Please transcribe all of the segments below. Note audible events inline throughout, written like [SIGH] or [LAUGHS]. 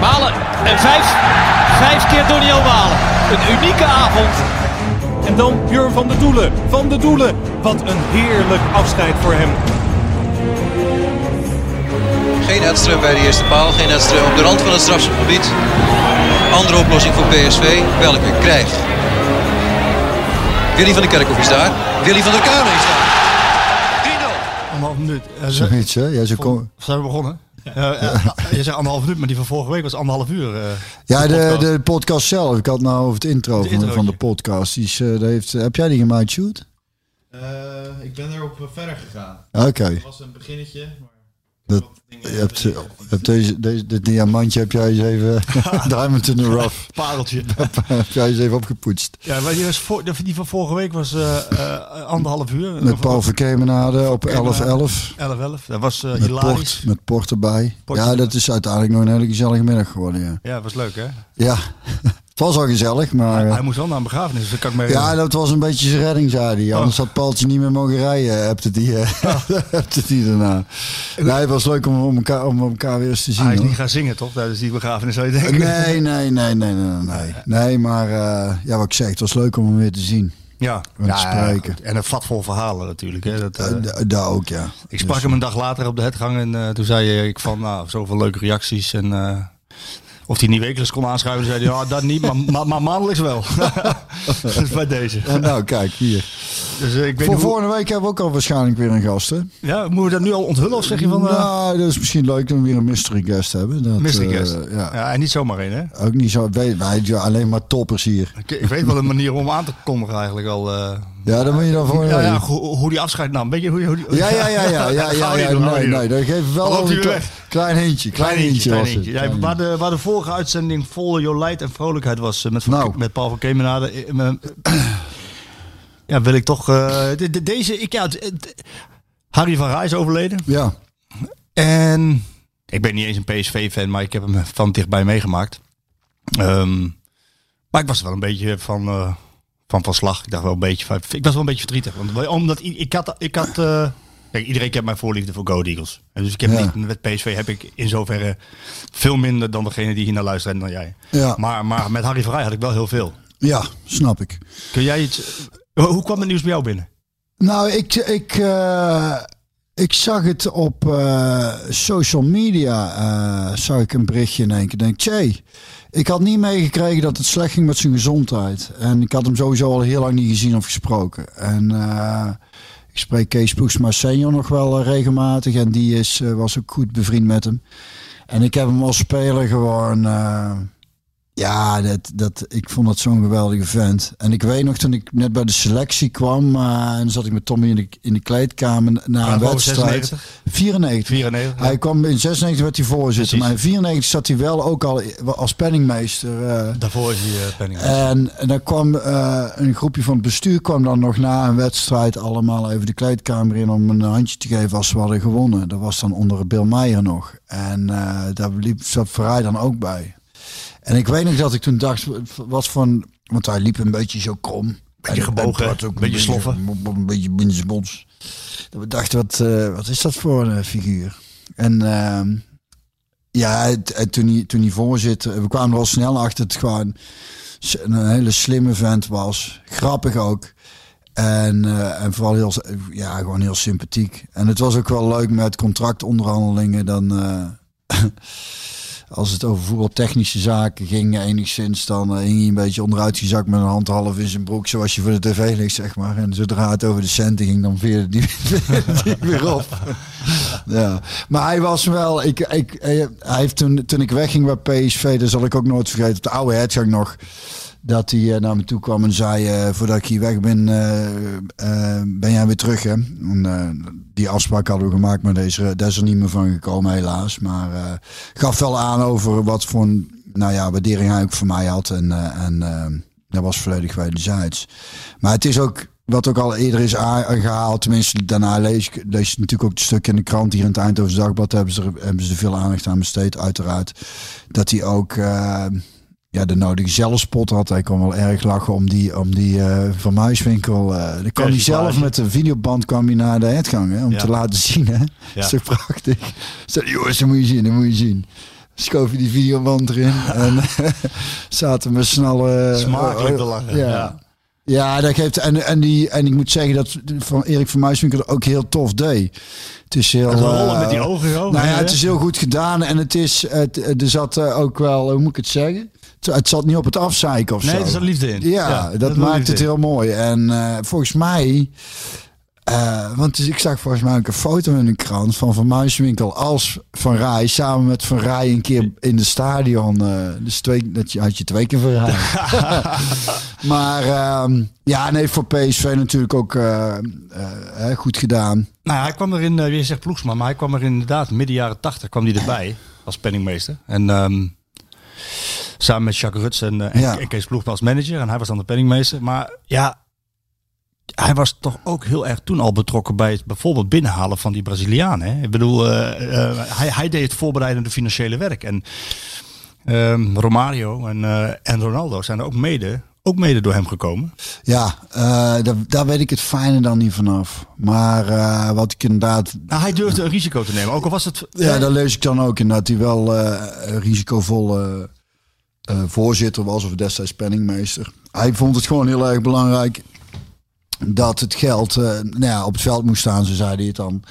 Malen en vijf, vijf keer Doniel Malen. Een unieke avond. En dan Björn van der Doelen. Van der Doelen. Wat een heerlijk afscheid voor hem. Geen Edström bij de eerste paal. Geen Edström op de rand van het strafschopgebied. Andere oplossing voor PSV. Welke krijgt? Willy van der Kerkhoff is daar. Willy van der Kuilen is daar. 3-0. Anderhalf minuut. Uh, Zoiets, hè? Ja, zo kom... Zijn we begonnen? Ja. Uh, je zei anderhalf minuut, maar die van vorige week was anderhalf uur. Uh, ja, de, podcast. de podcast zelf. Ik had nou over het intro, van, de, van de podcast. Die is, uh, heeft, heb jij die gemaakt, Shoot? ik ben erop verder gegaan. Oké. Okay. Het was een beginnetje, maar... Dat, je hebt, je hebt deze, deze, dit diamantje heb jij eens even [LAUGHS] diamond in the rough. [LAUGHS] Pareltje. [LAUGHS] heb jij eens even opgepoetst. Ja, maar die, was voor, die van vorige week was uh, uh, anderhalf uur. Met Paul Verkemenade op 11-11. 11-11. Dat was uh, met hilarisch. Port, met Port erbij. Port ja, dat is uiteindelijk nog een hele gezellige middag geworden. Ja, ja was leuk hè? Ja. Het was al gezellig, maar... Hij, hij moest wel naar een begrafenis, dus dat kan ik me Ja, dat was een beetje zijn redding, zei hij. Anders oh. had Paaltje niet meer mogen rijden, hebt het die, uh, oh. [LAUGHS] hebt die daarna. Nee, het was leuk om, om, elkaar, om elkaar weer eens te zien. Hij is hoor. niet gaan zingen, toch? Tijdens die begrafenis, zou je denken? Nee, nee, nee, nee, nee. Nee, nee maar uh, ja, wat ik zeg, het was leuk om hem weer te zien. Ja, en ja, spreken. En een vat vol verhalen natuurlijk. Hè. Dat, uh, daar ook, ja. Ik sprak dus, hem een dag later op de hetgang en uh, toen zei ik van, nou, zoveel leuke reacties en... Of hij niet wekelijks kon aanschuiven, zei hij, ja, dat niet, maar, maar, maar maandelijks wel. [LAUGHS] dus bij deze. Ja, nou, kijk, hier. Dus, uh, ik weet Voor hoe... volgende week hebben we ook al waarschijnlijk weer een gast, hè? Ja, moeten we dat nu al onthullen of zeg je van... Uh... Nou, dat is misschien leuk we weer een mystery guest hebben. Dat, mystery guest? Uh, ja. ja. En niet zomaar één, hè? Ook niet zo, wij, wij alleen maar toppers hier. Ik, ik weet wel een manier om aan te kondigen eigenlijk al... Ja, dan moet je dan voor. Ja, ja, hoe, hoe die afscheid nam. Weet je hoe, hoe die, ja, ja, ja, ja, ja, [LAUGHS] ja, ja, doen, nee, nee, dat geeft wel een klein, klein hintje. Klein, klein hintje, klein hintje. Ja, waar, de, waar de vorige uitzending vol jolijt en vrolijkheid was met, nou. met Paul van Kemenade. [CLEARS THROAT] Ja, wil ik toch. Uh, de, de, deze. Ik, ja, Harry van Rij is overleden. Ja. En ik ben niet eens een PSV-fan, maar ik heb hem van dichtbij meegemaakt. Um, maar ik was wel een beetje van. Uh, van van slag. Ik dacht wel een beetje van, ik was wel een beetje verdrietig. Want, omdat ik, ik had, ik had uh, kijk, iedereen kent mijn voorliefde voor Go Eagles. En dus ik heb ja. niet, met PSV heb ik in zoverre veel minder dan degene die hier naar luisteren dan jij. Ja. Maar, maar met Harry Vrij had ik wel heel veel. Ja, snap ik. Kun jij iets... Hoe kwam het nieuws bij jou binnen? Nou, ik, ik, uh, ik zag het op uh, social media. Zag ik een berichtje in één keer. Denk, tjee, ik had niet meegekregen dat het slecht ging met zijn gezondheid. En ik had hem sowieso al heel lang niet gezien of gesproken. En uh, ik spreek Kees Poesma nog wel regelmatig. En die is, uh, was ook goed bevriend met hem. En ik heb hem als speler gewoon... Uh, ja, dat, dat, ik vond dat zo'n geweldige vent. En ik weet nog toen ik net bij de selectie kwam... en dan zat ik met Tommy in de, in de kleedkamer na een wedstrijd. 96? 94. 94 Hij kwam in 96 werd hij voorzitter. Precies. Maar in 94 zat hij wel ook al als penningmeester. Uh, Daarvoor is hij uh, penningmeester. En, en dan kwam uh, een groepje van het bestuur kwam dan nog na een wedstrijd allemaal even de kleedkamer in om een handje te geven als we hadden gewonnen. Dat was dan onder Bill Meijer nog. En daar liep, zat Verrij dan ook bij. En ik weet nog dat ik toen dacht, was van, want hij liep een beetje zo krom. Beetje gebogen, ook een beetje sloffen. Een beetje binnensbons. Dat we dachten, wat, uh, wat is dat voor een figuur? En uh, ja, en toen, hij, toen hij voorzitter, we kwamen wel snel achter het gewoon een hele slimme vent was. Grappig ook. En, uh, en vooral heel, ja, gewoon heel sympathiek. En het was ook wel leuk met contractonderhandelingen. Dan, [LAUGHS] als het over voetbaltechnische zaken ging, enigszins, dan uh, hing hij een beetje onderuitgezakt met een hand half in zijn broek, zoals je voor de tv ligt, zeg maar. En zodra het over de centen ging, dan veerde die, [LAUGHS] weer op. ja. Maar hij was wel, ik, ik, hij heeft toen, toen ik wegging bij PSV, dat zal ik ook nooit vergeten, de oude hertgang nog. Dat hij eh, naar me toe kwam en zei, eh, voordat ik hier weg ben, eh, ben jij weer terug hè. Die afspraak hadden we gemaakt, maar deze, daar is er niet meer van gekomen helaas. Maar gaf wel aan over wat voor een, nou ja, waardering hij ook voor mij had. En, en dat was volledig wederzijds. Maar het is ook, wat ook al eerder is aangehaald, tenminste daarna lees ik lees natuurlijk ook het stuk in de krant hier in het Eindhoven Dagblad, hebben ze, hebben ze veel aandacht aan besteed, uiteraard. Dat hij ook ja, de nodige zelfspot had. Hij kon wel erg lachen om die, om die eh, Van Muiswinkel. eh dan kwam hij zelf met de videoband kwam hij naar de uitgang hè, om Ja. te laten zien. Hè? Dat is toch prachtig. Zei, jongens, dat moet je zien, dat moet je zien. Schoof je die videoband erin [LAUGHS] en [LAUGHS] zaten we snel... eh, Smakelijk te lachen, Ja. ja. ja. dat geeft... En, en, die, en ik moet zeggen dat van Erik van Muiswinkel ook heel tof deed. Het is heel... Het rollen met die ogen, nou ja, het is heel goed gedaan en het is, het, er zat ook wel, hoe moet ik het zeggen? Het, zat niet op het afzeiken of Nee, zo. er zat liefde in. Ja, Ja, dat maakt het in. heel mooi. En eh, volgens mij, eh, want dus ik zag volgens mij ook een foto in de krant van Van Muiswinkel als Van Rij samen met Van Rij een keer in de stadion. eh, dus twee, dat je, had je twee keer Van Rij. [LAUGHS] maar ehm, ja, nee, voor PSV natuurlijk ook goed gedaan. Nou, hij kwam er in, je zegt ploegsman, maar hij kwam er inderdaad midden jaren tachtig kwam hij erbij als penningmeester. En ehm, samen met Jacques Ruts en, en, Ja. en Kees Ploegsman als manager. En hij was dan de penningmeester. Maar ja, hij was toch ook heel erg toen al betrokken bij het bijvoorbeeld binnenhalen van die Braziliaan. Hè? Ik bedoel, eh, eh, hij, hij deed het voorbereidende financiële werk. En ehm, Romario en, en Ronaldo zijn er ook mede, ook mede door hem gekomen. Ja, eh, daar, daar weet ik het fijne dan niet vanaf. Maar eh, wat ik inderdaad Nou, hij durfde een risico te nemen, ook al was het... Ja, daar lees ik dan ook in dat hij wel eh, risicovolle voorzitter was of destijds penningmeester. Hij vond het gewoon heel erg belangrijk dat het geld nou ja, op het veld moest staan, zo zei hij het dan.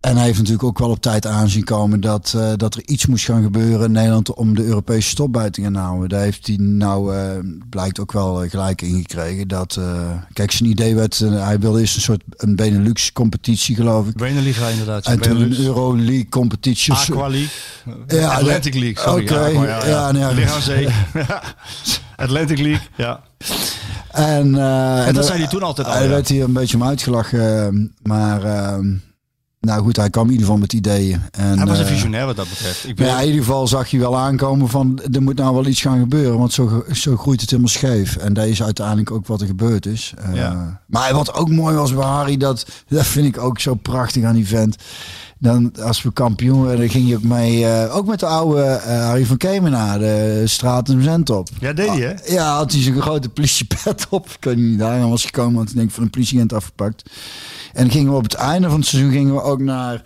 En hij heeft natuurlijk ook wel op tijd aanzien komen dat, eh, dat er iets moest gaan gebeuren in Nederland om de Europese stop bij te gaan houden. Daar heeft hij nou, eh, blijkt ook wel eh, gelijk in gekregen. Dat, eh, kijk, zijn idee werd, hij wilde eerst een soort een Benelux competitie geloof ik. Beneliga inderdaad. En toen Benelux. een Euroleague competitie. Aqua League. Ja, [LAUGHS] Atlantic League, sorry. Oké, Aqua, ja, ja. zee. [LAUGHS] [LAUGHS] Atlantic League, ja. En, En dat zei hij toen altijd al, Hij werd hier een beetje om uitgelachen. Maar eh, nou goed, hij kwam in ieder geval met ideeën. En, Hij was een eh, visionair wat dat betreft. Ik ja, in ieder geval zag je wel aankomen van er moet nou wel iets gaan gebeuren. Want zo, zo groeit het helemaal scheef. En dat is uiteindelijk ook wat er gebeurd is. Eh. Maar wat ook mooi was bij Harry, dat, dat vind ik ook zo prachtig aan die vent. Dan, als we kampioen werden, dan ging je ook mee, eh, ook met de oude eh, Harry van Kemenaar, de straat en Zent op. ja, deed hij, hè? Ja, had hij zo'n grote politiepet op. Ik weet niet, daar aan was gekomen, want ik denk van een politieagent afgepakt. En gingen we op het einde van het seizoen gingen we ook naar,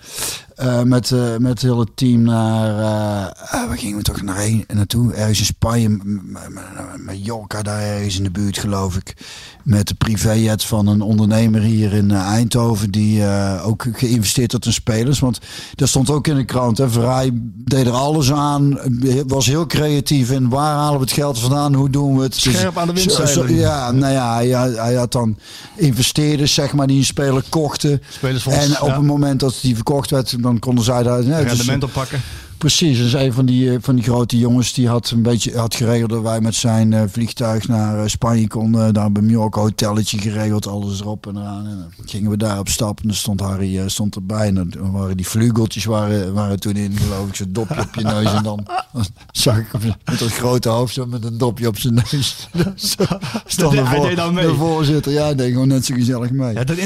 eh, met, eh, met het hele team naar, eh, waar gingen we toch naar heen, naartoe? Ergens in Spanje, m- m- m- Mallorca daar ergens in de buurt geloof ik. Met de privéjet van een ondernemer hier in Eindhoven, die ook geïnvesteerd had in spelers. Want dat stond ook in de krant. Hè. Verrij deed er alles aan, was heel creatief in waar halen we het geld vandaan, hoe doen we het. Scherp aan de Zo- zo-. Ja, nou ja, hij, hij had dan investeerders, zeg maar, die een speler kochten. En op ja. het moment dat die verkocht werd, dan konden zij daar... Dus- Rendement oppakken. Precies, dus een van die, eh, van die grote jongens die had een beetje had geregeld dat wij met zijn eh, vliegtuig naar eh, Spanje konden. Daar bij Mallorca hotelletje geregeld, alles erop en eraan. En dan gingen we daar op stap en dan stond Harry stond erbij. En dan waren die vlugeltjes waren, waren toen in, geloof ik, zo'n dopje op je neus. En dan [LAUGHS] zag ik hem met dat grote hoofd zo met een dopje op zijn neus. [LAUGHS] Zo stond de, hij voor- deed dan mee. de voorzitter, ja, deed gewoon net zo gezellig mee. Ja, dat,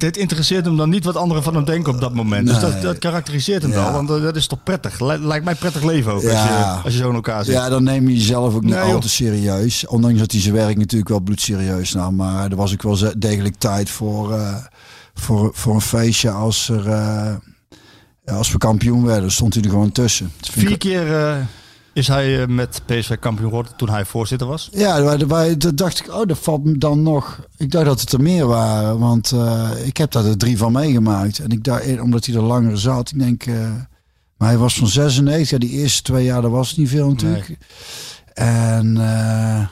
het interesseert hem dan niet wat anderen van hem denken op dat moment. Dus dat, dat karakteriseert hem Ja. wel. Want dat is toch prettig. Li- Lijkt mij prettig leven ook. Als, Ja. je, als je zo in elkaar zit. Ja, dan neem je jezelf ook niet Nee, al joh. te serieus. Ondanks dat hij zijn werk natuurlijk wel bloedserieus nam. Maar er was ook wel degelijk tijd voor, eh, voor, voor een feestje als, er, eh, als we kampioen werden. Stond hij er gewoon tussen. Ik Vier keer eh, is hij met PSV kampioen geworden toen hij voorzitter was. Ja, wij, dat dacht ik, oh, dat valt me dan nog. Ik dacht dat het er meer waren, want ik heb daar er drie van meegemaakt. En ik eh, omdat hij er langer zat, ik denk, eh, maar hij was van 96, ja, die eerste twee jaar, dat was niet veel natuurlijk. En eh,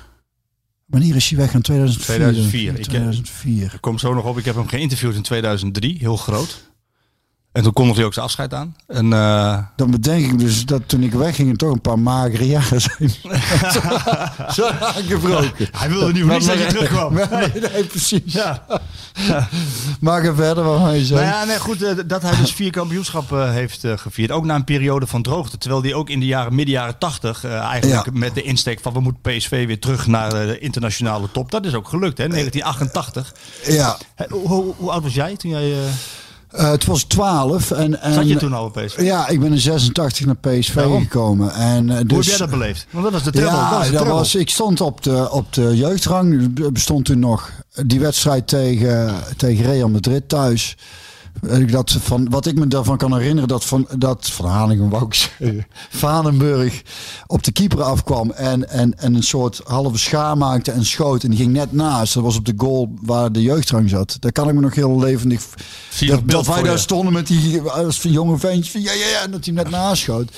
wanneer is hij weg? In 2004? 2004. Ik, eh, 2004. Ik kom zo nog op. Ik heb hem geïnterviewd in 2003. Heel groot. En toen kondigde hij ook zijn afscheid aan. En, eh, Dan bedenk ik dus dat toen ik wegging er toch een paar magere jaren zijn. [LAUGHS] Zo aangebroken. hij wilde niet voor niets dat je terugkwam. [LAUGHS] Nee, nee, precies. Ja. Maar ga verder, wat hij zei. Nou ja, nee, goed, eh, dat hij dus vier kampioenschappen eh, heeft gevierd. Ook na een periode van droogte. Terwijl hij ook in de jaren, midden jaren tachtig, eigenlijk Ja. met de insteek van we moeten PSV weer terug naar de internationale top. Dat is ook gelukt, hè? 1988. Ja, Hoe, hoe, hoe oud was jij toen jij... eh, het was 12 en, en zat je toen al op PSV? Ja, ik ben in 86 naar PSV Waarom? gekomen. En, eh, Hoe dus, heb jij dat beleefd? Want dat was de treble. Ja, dat was dat ik stond op de, op de jeugdrang. Bestond toen nog die wedstrijd tegen, tegen Real Madrid thuis. Dat van, wat ik me daarvan kan herinneren, dat van, dat van Haningen wou ik zeggen, Vanenburg op de keeper afkwam en, en, en een soort halve schaar maakte en schoot. En die ging net naast. Dat was op de goal waar de jeugdrang zat. Daar kan ik me nog heel levendig... Zie dat, wij daar je? stonden met die als jonge ventjes van ja, ja, ja, en dat hij net naast schoot.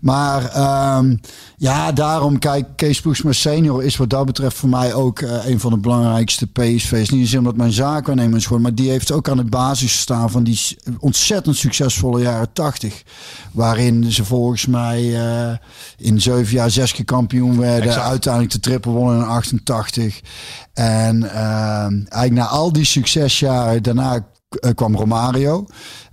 Maar ehm, ja, daarom, kijk, Kees Poesma senior is wat dat betreft voor mij ook eh, een van de belangrijkste PSV's. Niet eens omdat mijn zaakwaarnemer is geworden, maar die heeft ook aan de basis gestaan van die s- ontzettend succesvolle jaren 80. Waarin ze volgens mij eh, in zeven jaar zes keer kampioen werden. Exact. Uiteindelijk de triple wonnen in 88. En ehm, eigenlijk na al die succesjaren, daarna eh, kwam Romario.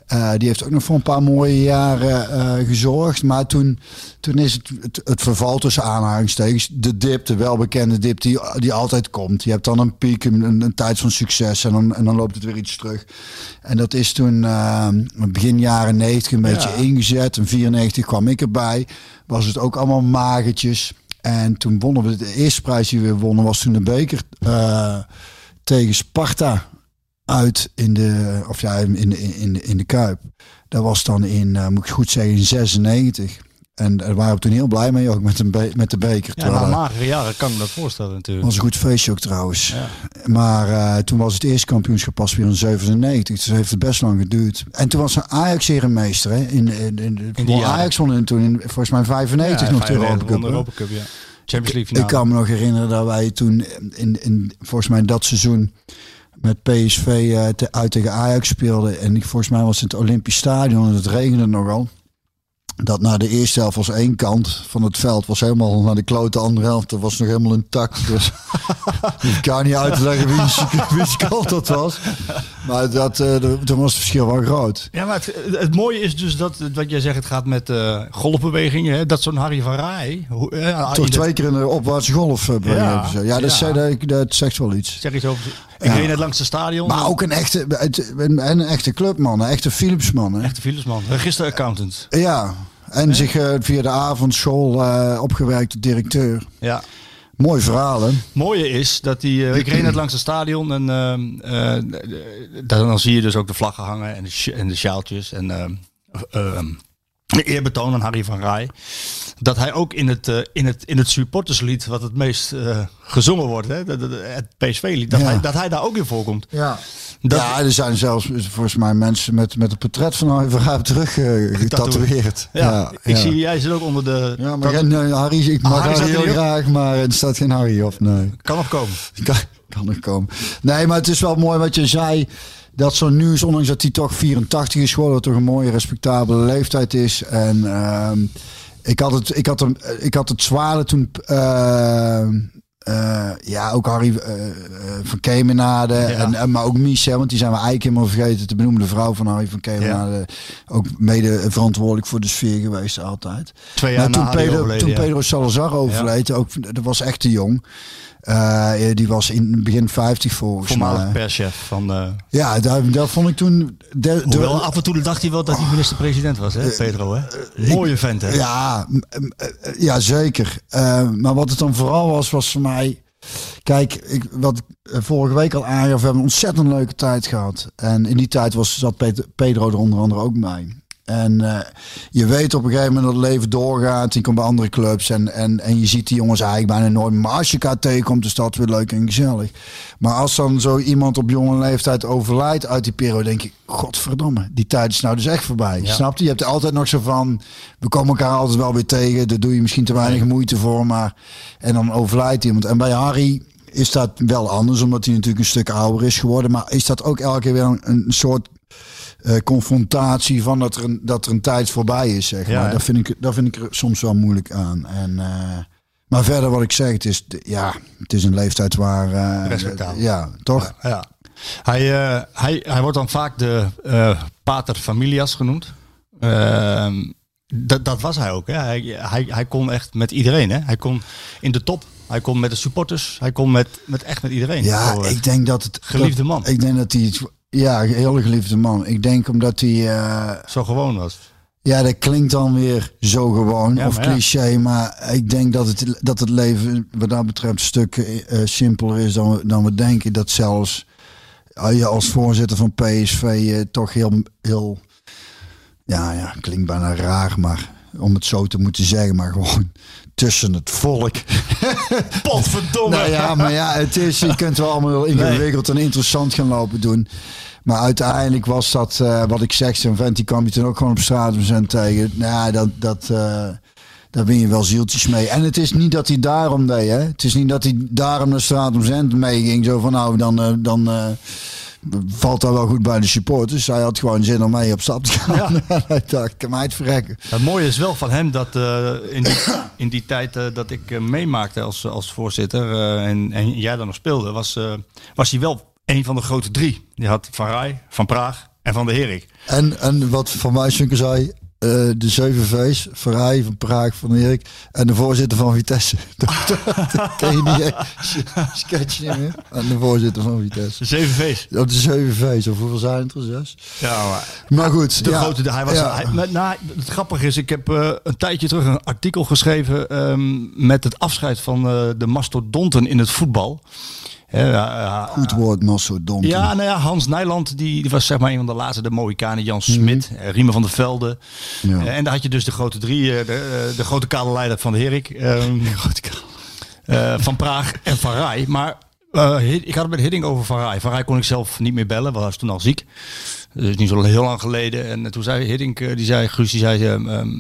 Eh, die heeft ook nog voor een paar mooie jaren eh, gezorgd. Maar toen, toen is het, het, het verval tussen aanhalingstekens. De dip, de welbekende dip die, die altijd komt. Je hebt dan een piek, een, een, een tijd van succes en dan, en dan loopt het weer iets terug. En dat is toen eh, begin jaren 90 een beetje ingezet. In 94 kwam ik erbij. Was het ook allemaal magertjes. En toen wonnen we de eerste prijs die we wonnen was toen de beker tegen Sparta uit in de, of ja, in de, in de, in de Kuip. Dat was dan in, eh, moet ik goed zeggen, in 96. En daar waren we toen heel blij mee ook met, een be- met de beker. Ja, na magere jaren kan ik me dat voorstellen natuurlijk. was een goed feestje ook trouwens. Ja. Maar eh, toen was het eerste kampioenschap pas weer in 97. Dus heeft het best lang geduurd. En toen was een Ajax herenmeester. Hè? In, in, in, die jaren. Ajax won in, toen in, volgens mij 95 nog de Europa Cup. hè? Europa Cup, ja. Champions League Ik finale. kan me nog herinneren dat wij toen in, in volgens mij dat seizoen met PSV eh, uit tegen Ajax speelden. En ik, volgens mij was het Olympisch Stadion en het regende nogal. Dat na de eerste helft was één kant van het veld was helemaal naar de klote andere helft. Dat was nog helemaal intact. Dus [LAUGHS] ik kan niet uitleggen wie [LAUGHS] wie kant dat was. Maar dat, de- toen was het verschil wel groot. Ja, maar het, het mooie is dus dat, wat jij zegt, het gaat met eh, golfbewegingen. Hè? Dat zo'n Harry van Rij... hoe- eh, Toch twee keer in de opwaartse golf brengen. Ja, ja, dat, ja. zei- dat, dat zegt wel iets. Zeg iets over... Ik Ja. reed net langs het stadion. Maar ook een echte, een, een echte clubman, een echte Philipsman. Hè? Echte Philipsman. Registeraccountant. Ja, en zich eh, via de avondschool eh opgewerkt directeur. Ja. Mooi verhaal, hè? mooie is dat die. eh, ik reed net langs het stadion en dan, zie je dus ook de vlaggen hangen en de, en de sjaaltjes. En eerbetoon aan Harry van Rij. Dat hij ook in het, eh, in het, in het supporterslied, wat het meest eh, gezongen wordt, hè, het PSV-lied, dat, Ja. hij, dat hij daar ook in voorkomt. Ja. Dat- ja, er zijn zelfs volgens mij mensen met, met het portret van Harry van terug eh, getatoeëerd. Ja, ik zie jij zit ook onder de. Ja, maar eh, Harry, ik mag Harry er heel graag, maar er staat geen Harry op. Nee. kan nog komen. [LAUGHS] Kan, kan nog komen. Nee, maar het is wel mooi wat je zei. Dat zo'n nieuws, ondanks dat hij toch 84 is geworden, toch een mooie, respectabele leeftijd is. En ehm, ik, had het, ik, had hem, ik had het zwaarder toen. ehm, eh, ja, ook Harry eh, eh, van Kemenade. En, en, maar ook hè, want die zijn we eigenlijk helemaal vergeten te benoemen. De vrouw van Harry van Kemenade. Ook mede verantwoordelijk voor de sfeer geweest altijd. Twee jaar Maar na toen, Pedro, overleden, toen ja. Pedro Salazar overleed, ook, dat was echt te jong. Eh, die was in begin 50 volgens Voormalig mij. perschef van. eh Ja, daar, daar vond ik toen... De, de- hoewel af en toe dacht hij wel dat hij minister-president was, hè, Pedro? Hè? Mooie vent, hè? ja, eh, ja, zeker. Eh, maar wat het dan vooral was, was voor mij... Kijk, ik, wat ik eh, vorige week al aangaf, we hebben een ontzettend leuke tijd gehad. En in die tijd was, zat Pedro er onder andere ook bij. En eh, je weet op een gegeven moment dat het leven doorgaat. Je komt bij andere clubs en, en, en je ziet die jongens eigenlijk bijna nooit. Maar als je elkaar tegenkomt, is dat weer leuk en gezellig. Maar als dan zo iemand op jonge leeftijd overlijdt uit die periode, denk ik, godverdomme, die tijd is nou dus echt voorbij. Snap je? Je hebt er altijd nog zo van, we komen elkaar altijd wel weer tegen. Daar doe je misschien te weinig moeite voor, maar en dan overlijdt iemand. En bij Harry is dat wel anders, omdat hij natuurlijk een stuk ouder is geworden. Maar is dat ook elke keer weer een, een soort eh, confrontatie van dat er, een, dat er een tijd voorbij is, zeg Ja, maar. Dat vind, ik, dat vind ik er soms wel moeilijk aan. En, eh, maar verder wat ik zeg, het is, ja, het is een leeftijd waar... Respectabel. ja, toch? Ja. Hij, hij, hij wordt dan vaak de pater familias genoemd. Ehm, dat, dat was hij ook. Hè. Hij, hij, hij kon echt met iedereen. Hè. Hij kon in de top. Hij kon met de supporters. Hij kon met, met echt met iedereen. Ja, ik denk dat het... Geliefde dat- man. Ik denk dat hij... Ja, een hele geliefde man. Ik denk omdat hij... eh, zo gewoon was. Ja, dat klinkt dan weer zo gewoon Ja, of maar ja. cliché, maar ik denk dat het, dat het leven wat dat betreft een stuk eh, simpeler is dan we, dan we denken. Dat zelfs eh, je als voorzitter van PSV eh, toch heel, heel, ja, ja, klinkt bijna raar, maar om het zo te moeten zeggen, maar gewoon tussen het volk. [LAUGHS] Potverdomme. Nou ja, maar ja, het is, je kunt wel allemaal heel ingewikkeld en interessant gaan lopen doen. Maar uiteindelijk was dat, eh, wat ik zeg, zo'n vent die kwam je toen ook gewoon op straat zijn tegen. Nou, ja, dat, dat, eh, daar win je wel zieltjes mee. En het is niet dat hij daarom deed, hè. Het is niet dat hij daarom naar straat om mee ging. Zo van, nou, dan, eh, dan valt dat wel goed bij de supporters. Hij had gewoon zin om mee op stap te gaan. [LAUGHS] hij dacht, kan mij het verrekken. Het mooie is wel van hem dat eh, in, die, [COUGHS] in die tijd eh, dat ik eh, meemaakte als, als voorzitter en, en jij dan nog speelde, was, was hij wel een van de grote drie. Die had Van Rij, Van Praag en Van de Herik. En, en wat Van Wijswinkel zei, eh, de zeven V's, Verrij van Praag, van Erik en de voorzitter van Vitesse. [LAUGHS] dat, ken je niet, sketch niet meer. En de voorzitter van Vitesse. De zeven V's. Op de zeven V's, of hoeveel zijn het er? Zes? Ja, maar Maar goed, de ja, grote. Hij was. ja. Hij, met, nou, het grappige is, ik heb eh, een tijdje terug een artikel geschreven ehm, met het afscheid van eh, de mastodonten in het voetbal. Eh, Goed woord, mastodont. Ja, nou ja, Hans Nijland, die, die was zeg maar een van de laatste, de Mohikanen. Jan Smit, eh, Riemen van der Velde. Ja. Eh, en daar had je dus de grote drie, eh, de, de grote kale leider van de Herik. ehm, [LAUGHS] eh, van Praag en Van. Maar ik had het met Hidding over Van Rij. Van Rij kon ik zelf niet meer bellen, want hij was toen al ziek. Dat is niet zo heel lang geleden. En toen zei Hiddink, eh, die zei, Guus, die zei... ehm,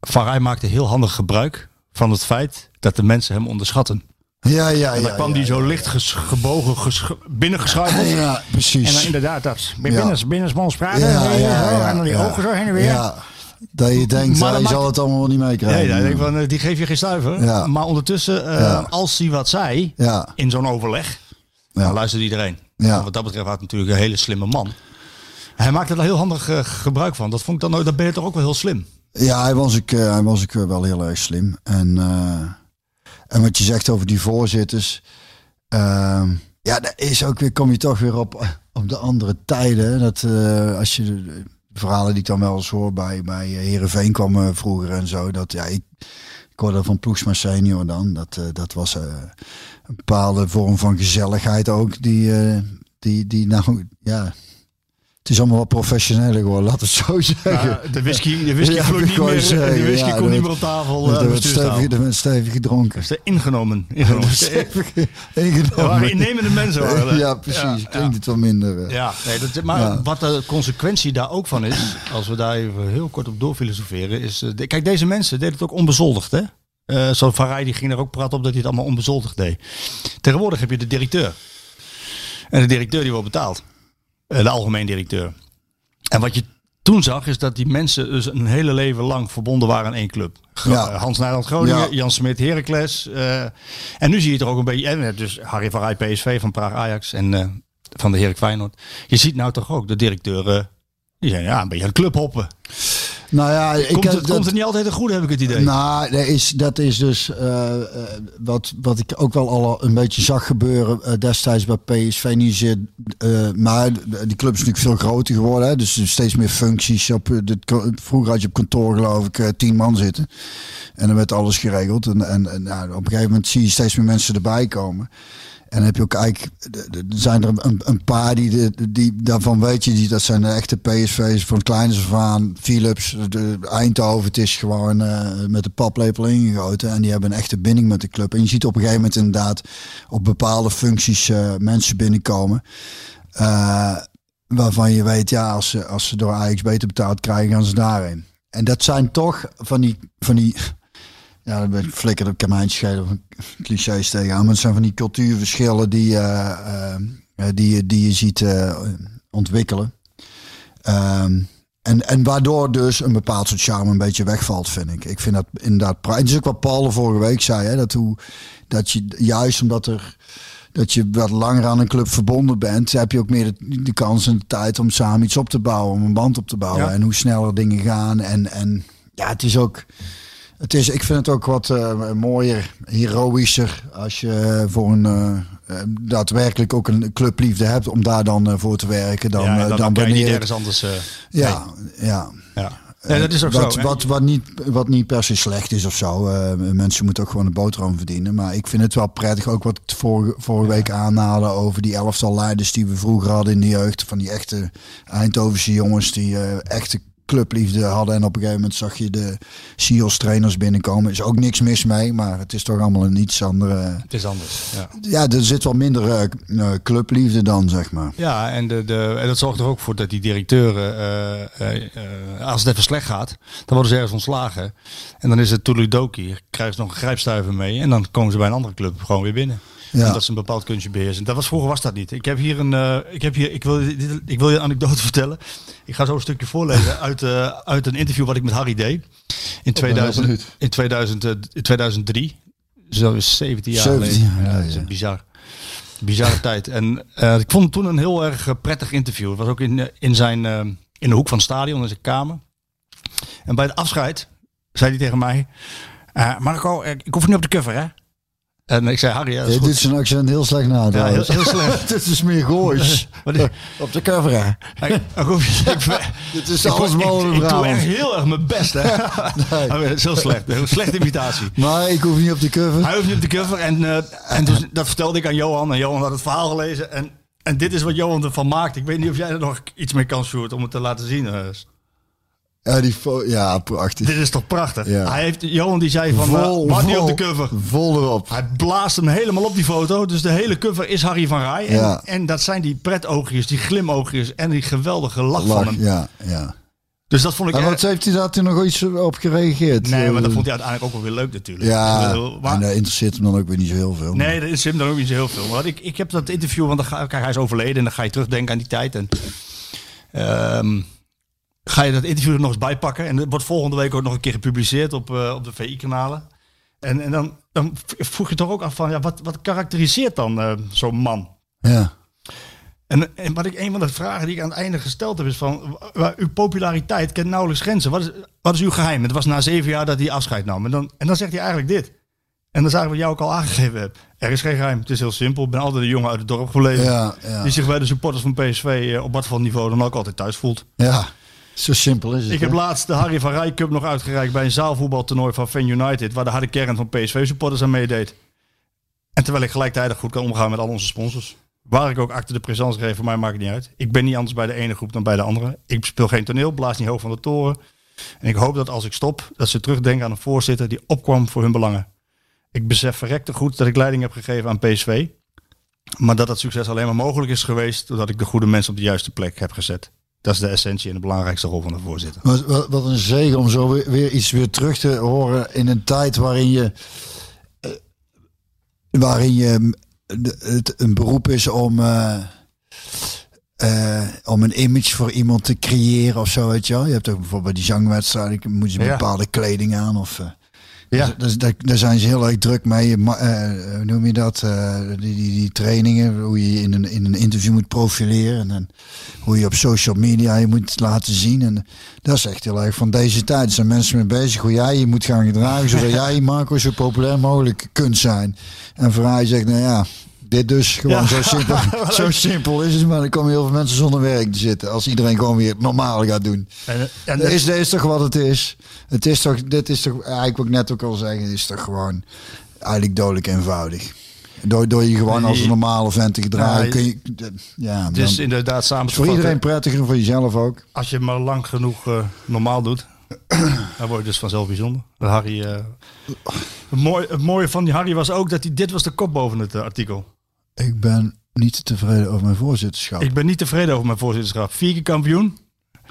Van Rij maakte heel handig gebruik van het feit dat de mensen hem onderschatten. Ja, ja, En dan ja. kwam ja, die zo ja. licht ges- gebogen, ges- binnengeschuifeld. Ja, precies. En dan inderdaad dat. Ja. Binnen, binnensmonds praten. ja, en, ja, ja, dan die ja. ogen zo heen en weer. Ja, dat je denkt, Maar ja, maakt- zal het allemaal niet Nee, meekrijgen. ja, ik denk van, eh, die geef je geen stuiver. Ja. Maar ondertussen, eh, Ja. als hij wat zei Ja, in zo'n overleg, Ja. dan luisterde iedereen. Ja. En Wat dat betreft had hij natuurlijk een hele slimme man. Hij maakte er heel handig eh, gebruik van. Dat vond ik dan ook, dat ben je toch ook wel heel slim. Ja, hij was ik, hij was ik wel heel erg slim. En, en wat je zegt over die voorzitters. ehm, ja, daar is ook weer, kom je toch weer op, op de andere tijden. Dat eh, als je de, verhalen die ik dan wel eens hoor bij, bij eh, Heerenveen kwam eh, vroeger en zo. Dat ja, ik, ik hoorde van Ploegsma senior dan. Dat, eh, dat was eh, een bepaalde vorm van gezelligheid ook. Die, eh, die, die nou, ja... Het is allemaal wat professioneler geworden, laat het zo zeggen. de whisky, de whisky Ja, niet meer. zeggen, de whisky ja, komt niet meer op tafel. eh, Er de werd bestuurstafel. stevig, werd stevig gedronken. De ingenomen. [LAUGHS] ingenomen. Stevig [LAUGHS] ingenomen. innemende mensen. waren er. Ja, precies. Ja, Klinkt het wel minder. eh. Ja, nee, dat, maar Ja. wat de consequentie daar ook van is, als we daar even heel kort op doorfilosoferen, is... eh, kijk, deze mensen deden het ook onbezoldigd, hè? Eh Zo'n Van Rij, die ging er ook praten op dat hij het allemaal onbezoldigd deed. Tegenwoordig heb je de directeur. En de directeur die wordt betaald. Eh, de algemeen directeur. En wat je toen zag, is dat die mensen dus een hele leven lang verbonden waren aan één club. Ja. eh, Hans Nijland Groningen, Ja. Jan Smit Heracles. eh, en nu zie je het er ook een beetje... En dus Harry van Rij PSV van Praag Ajax en van de Herk Feyenoord. Je ziet nou toch ook de directeuren... Die zijn ja, een beetje aan het clubhoppen. Nou ja, ik Komt heb het, dat- komt het niet altijd een goede, heb ik het idee. Nou, dat is, dat is dus eh, eh, wat, wat ik ook wel al een beetje zag gebeuren eh, destijds bij PSV. Niet eh, maar die club is natuurlijk veel groter geworden. Hè, dus er steeds meer functies. Op, dit, vroeger had je op kantoor geloof ik tien man zitten. En dan werd alles geregeld. En, en, en nou, op een gegeven moment zie je steeds meer mensen erbij komen. En dan heb je ook eigenlijk, er zijn er een, een paar die, die daarvan weet je, die, dat zijn de echte PSV's van af aan. Philips, de, Eindhoven, het is gewoon eh, met de paplepel ingegoten. En die hebben een echte binding met de club. En je ziet op een gegeven moment inderdaad op bepaalde functies eh, mensen binnenkomen. eh, waarvan je weet, ja, als ze, als ze door Ajax beter betaald krijgen, gaan ze daarheen. En dat zijn toch van die, van die ja, dan ben ik flikker op kamijntje schelen van clichés tegenaan. Maar het zijn van die cultuurverschillen die, eh, eh, die, die je ziet ontwikkelen. Ehm, en, en waardoor dus een bepaald soort charme een beetje wegvalt, vind ik. Ik vind dat inderdaad... Het is ook wat Paul vorige week zei, hè, dat, hoe, dat je juist omdat er... Dat je wat langer aan een club verbonden bent, heb je ook meer de, de kans en de tijd om samen iets op te bouwen, om een band op te bouwen. Ja. En hoe sneller dingen gaan. En, en ja, het is ook. Het is, ik vind het ook wat eh, mooier, heroïscher als je voor een eh, eh, daadwerkelijk ook een clubliefde hebt om daar dan eh, voor te werken dan, ja, eh, dan, dan, kan je niet ergens anders... eh, ja, ja. ja. Nee, dat is ook wat, zo. Wat, wat, niet, wat niet per se slecht is of zo. Eh, mensen moeten ook gewoon een boterham verdienen. Maar ik vind het wel prettig, ook wat vorige, vorige week aanhaalde over die elftal leiders die we vroeger hadden in de jeugd. Van die echte Eindhovense jongens die eh, echte clubliefde hadden. En op een gegeven moment zag je de SIOS trainers binnenkomen. Is ook niks mis mee, maar het is toch allemaal een iets andere... Het is anders, ja. Ja, er zit wel minder eh, eh, clubliefde dan, zeg maar. Ja, en, de, de, en dat zorgt er ook voor dat die directeuren, eh, als het even slecht gaat, dan worden ze ergens ontslagen. En dan is het toedeledokie, krijgen ze nog een grijpstuiver mee en dan komen ze bij een andere club gewoon weer binnen. Ja. Omdat ze een bepaald kunstje beheersen. Dat was, vroeger was dat niet. Ik heb hier een, eh, ik heb hier, ik wil, dit, ik wil je een anekdote [LAUGHS] vertellen. Ik ga zo een stukje voorlezen [LAUGHS] uit, eh, uit een interview wat ik met Harry deed. In, 2000, benieuwd. in, 2000, eh, in 2003. Dus dat is 17 jaar 17 geleden. jaar Ja, dat is geleden. bizar. Bizarre [LAUGHS] tijd. En eh, ik vond het toen een heel erg prettig interview. Het was ook in, in, zijn, in de hoek van het stadion, in zijn kamer. En bij het afscheid zei hij tegen mij... Marco, ik hoef niet op de cover, hè? En ik zei, Harry, ja, dat is zijn accent heel slecht na. Ja, heel, heel slecht. [LAUGHS] Het is meer goois. [LAUGHS] [LAUGHS] Op de cover, ik- Dit is alles behalve ik, ik doe echt heel erg mijn best, hè? Nee. Dat is heel slecht. Een slechte imitatie. Maar ik hoef niet op de cover. Hij hoeft niet op de cover. En, eh, en toen, dat vertelde ik aan Johan. En Johan had het verhaal gelezen. En, en dit is wat Johan ervan maakt. Ik weet niet of jij er nog iets mee kan, Sjoerd, om het te laten zien. Ja, die ja prachtig. dit is toch prachtig? Ja. Hij heeft, Johan die zei van, vol, uh, vol, op de cover. Vol erop. Hij blaast hem helemaal op die foto. Dus de hele cover is Harry van Rij. En, Ja. en dat zijn die pretoogjes, die glimoogjes en die geweldige lach, van hem. ja, ja. Dus dat vond ik En wat heeft hij daar toen nog iets op gereageerd? Nee, maar dat Eh, vond hij uiteindelijk ook wel weer leuk natuurlijk. Ja, maar- en dat interesseert hem dan ook weer niet zo heel veel. Nee, dat is hem dan ook niet zo heel veel. Maar ik, ik heb dat interview, want dan ga, kijk, hij is overleden en dan ga je terugdenken aan die tijd. En ehm, ga je dat interview er nog eens bij pakken. En dat wordt volgende week ook nog een keer gepubliceerd op, eh, op de VI-kanalen. En, en dan, dan vroeg je toch ook af van, ja, wat, wat karakteriseert dan eh, zo'n man? Ja. En, en wat ik een van de vragen die ik aan het einde gesteld heb is van, wa- wa- uw populariteit kent nauwelijks grenzen. Wat is, wat is uw geheim? Het was na zeven jaar dat hij afscheid nam. En dan, en dan zegt hij eigenlijk dit. En dat is eigenlijk wat jou ook al aangegeven hebt. Er is geen geheim. Het is heel simpel. Ik ben altijd een jongen uit het dorp gebleven. Ja, ja. Die zich bij de supporters van PSV eh, op wat voor niveau dan ook altijd thuis voelt. ja, zo simpel is het. Ik heb laatst de Harry van Rij Cup nog uitgereikt bij een zaalvoetbaltoernooi van Fan United. Waar de harde kern van PSV supporters aan meedeed. En terwijl ik gelijktijdig goed kan omgaan met al onze sponsors. Waar ik ook acte de présence geef, voor mij maakt het niet uit. Ik ben niet anders bij de ene groep dan bij de andere. Ik speel geen toneel, blaas niet hoog van de toren. En ik hoop dat als ik stop, dat ze terugdenken aan een voorzitter die opkwam voor hun belangen. Ik besef verrekte goed dat ik leiding heb gegeven aan PSV. Maar dat dat succes alleen maar mogelijk is geweest doordat ik de goede mensen op de juiste plek heb gezet. Dat is de essentie en de belangrijkste rol van de voorzitter. Wat, wat, wat een zegen om zo weer, weer iets weer terug te horen in een tijd waarin je. eh, waarin je mm, de- het een beroep is om. eh, eh, om een image voor iemand te creëren of zo, weet je wel. Je hebt ook bijvoorbeeld bij die zangwedstrijden, moet je Ja. bepaalde kleding aan of... eh, Ja. Dus, dus daar, daar zijn ze heel erg druk mee. Ma- eh, hoe noem je dat? Eh, die, die, die trainingen, hoe je je in een, in een interview moet profileren. En hoe je op social media je moet laten zien. En dat is echt heel erg van deze tijd. Er zijn mensen mee bezig hoe jij je moet gaan gedragen. Zodat [LAUGHS] jij, Marco, zo populair mogelijk kunt zijn. En Vrij zegt, nou ja, dit dus gewoon Ja. zo, [LAUGHS] simpel, zo simpel is het. Maar dan komen heel veel mensen zonder werk te zitten. Als iedereen gewoon weer het normale gaat doen. En, en Is, dit is toch wat het is? Het is toch, dit is toch, eigenlijk wat ik net ook al zeggen, het is toch gewoon eigenlijk dodelijk eenvoudig. Door, door je gewoon als een normale vent te gedragen, Ja, kun je, ja, het dan, is inderdaad samen voor iedereen prettiger voor jezelf ook. Als je maar lang genoeg eh, normaal doet, [CLEARS THROAT] dan word je dus vanzelf bijzonder. Dat Harry, eh, het, mooie, het mooie van die Harry was ook dat hij, dit was de kop boven het eh, artikel. Ik ben niet tevreden over mijn voorzitterschap. Ik ben niet tevreden over mijn voorzitterschap. Vier keer kampioen.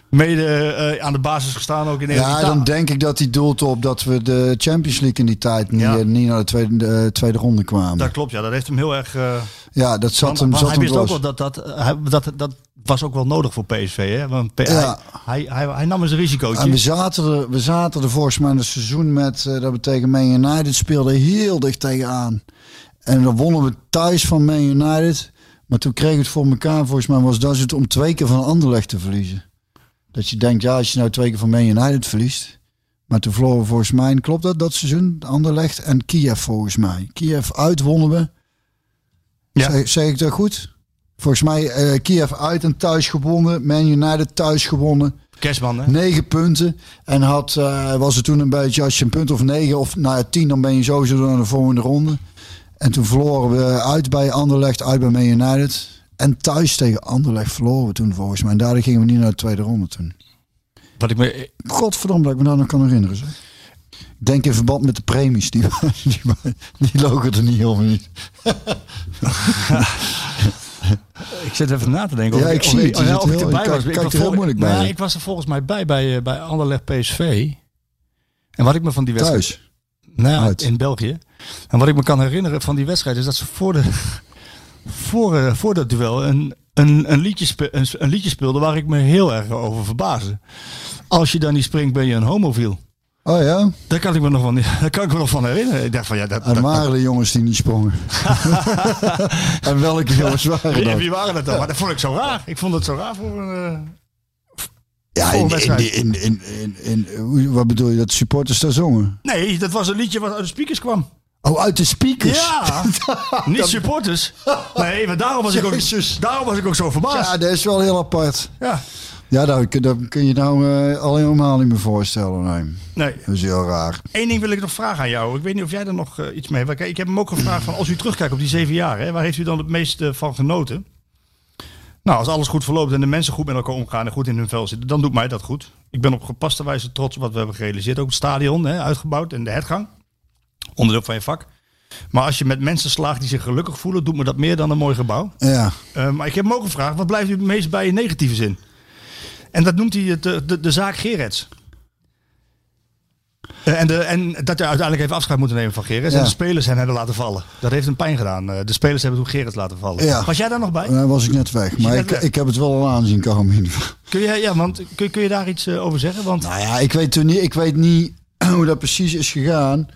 Mede eh, aan de basis gestaan ook in ja, dan denk ik dat hij doelt op dat we de Champions League in die tijd niet, Ja. eh, niet naar de tweede, de tweede ronde kwamen. Dat klopt, ja. Dat heeft hem heel erg... eh ja, dat zat want- hem, want zat hij wist ook wel dat dat, eh, dat, dat was ook wel nodig voor PSV. Hè? Want Ja. hij, hij, hij, nam eens een risicootje. En we zaten, er, we zaten er volgens mij in het seizoen met, eh, dat we tegen Man United speelden, heel dicht tegenaan. En dan wonnen we thuis van Man United. Maar toen kregen we het voor elkaar, volgens mij was dat het om twee keer van Anderlecht te verliezen. Dat je denkt, ja, als je nou twee keer van Man United verliest. Maar toen verloren we volgens mij, klopt dat, dat seizoen? Anderlecht en Kiev volgens mij. Kiev uit wonnen we. Ja. Zeg, zeg ik dat goed? Volgens mij eh Kiev uit en thuis gewonnen. Man United thuis gewonnen. Kerstman, hè? Negen punten. En had, eh, was het toen een beetje, als je een punt of negen of nou ja, tien, dan ben je sowieso door naar de volgende ronde. En toen verloren we uit bij Anderlecht, uit bij Man United. En thuis tegen Anderlecht verloren we toen volgens mij. En daardoor gingen we niet naar de tweede ronde toen. Wat ik me, Godverdomme dat ik me daar nog kan herinneren. Zeg. Ik denk in verband met de premies. Die, [LAUGHS] die, die logen er niet helemaal niet. [LAUGHS] ik zit even na te denken. Ja, of ik zie of het. Of ik erbij was. Ik was er heel moeilijk bij. Nou, ik was er volgens mij bij bij, eh, bij Anderlecht PSV. En wat ik me van die wedstrijd... Thuis. Nou, Uit. in België. En wat ik me kan herinneren van die wedstrijd is dat ze voor, de, voor, eh, voor dat duel een, een, een, liedje spe, een, een liedje speelden waar ik me heel erg over verbaasde. Als je dan niet springt, ben je een homofiel. Oh ja? Daar kan ik me nog van, [LAUGHS] daar kan ik me nog van herinneren. Ik dacht van ja, dat. En dat- waren de jongens die niet sprongen. [LAUGHS] en welke jongens waren wie, dat? wie waren dat dan? Maar dat vond ik zo raar. Ik vond het zo raar voor een. Ja, in, in, in, in, in, in- hoe- wat bedoel je, dat supporters daar zongen? Nee, dat was een liedje wat uit de speakers kwam. Oh, uit de speakers? Ja, [LAUGHS] niet supporters. [LAUGHS] Nee, maar daarom was, ik ook, daarom was ik ook zo verbaasd. Ja, dat is wel heel apart. Ja, Ja, dat, kun- je nou al helemaal niet meer voorstellen. Nee. nee. Dat is heel raar. Eén ding wil ik nog vragen aan jou. Ik weet niet of jij er nog eh, iets mee hebt. Ik heb hem ook gevraagd van als u terugkijkt op die zeven jaar, hè, waar heeft u dan het meest eh, van genoten? Nou, als alles goed verloopt en de mensen goed met elkaar omgaan en goed in hun vel zitten, dan doet mij dat goed. Ik ben op gepaste wijze trots op wat we hebben gerealiseerd. Ook het stadion, hè, uitgebouwd en de hertgang. Onderdeel van je vak. Maar als je met mensen slaagt die zich gelukkig voelen, doet me dat meer dan een mooi gebouw. Ja. Eh, maar ik heb hem ook gevraagd, wat blijft u het meest bij in negatieve zin? En dat noemt hij het, de, de, de zaak Gerets. Eh, en, de, en dat hij uiteindelijk heeft afscheid moeten nemen van Gerets. Ja. En de spelers hebben laten vallen. Dat heeft hem pijn gedaan. Eh, De spelers hebben toen Gerets laten vallen. Ja. Was jij daar nog bij? Daar was ik net weg. Maar net ik, weg? ik heb het wel al aanzien komen. Kun je, ja, want, kun, kun je daar iets eh, over zeggen? Want Nou ja, ik weet, toen niet, ik weet niet [CLEARS THROAT] hoe dat precies is gegaan.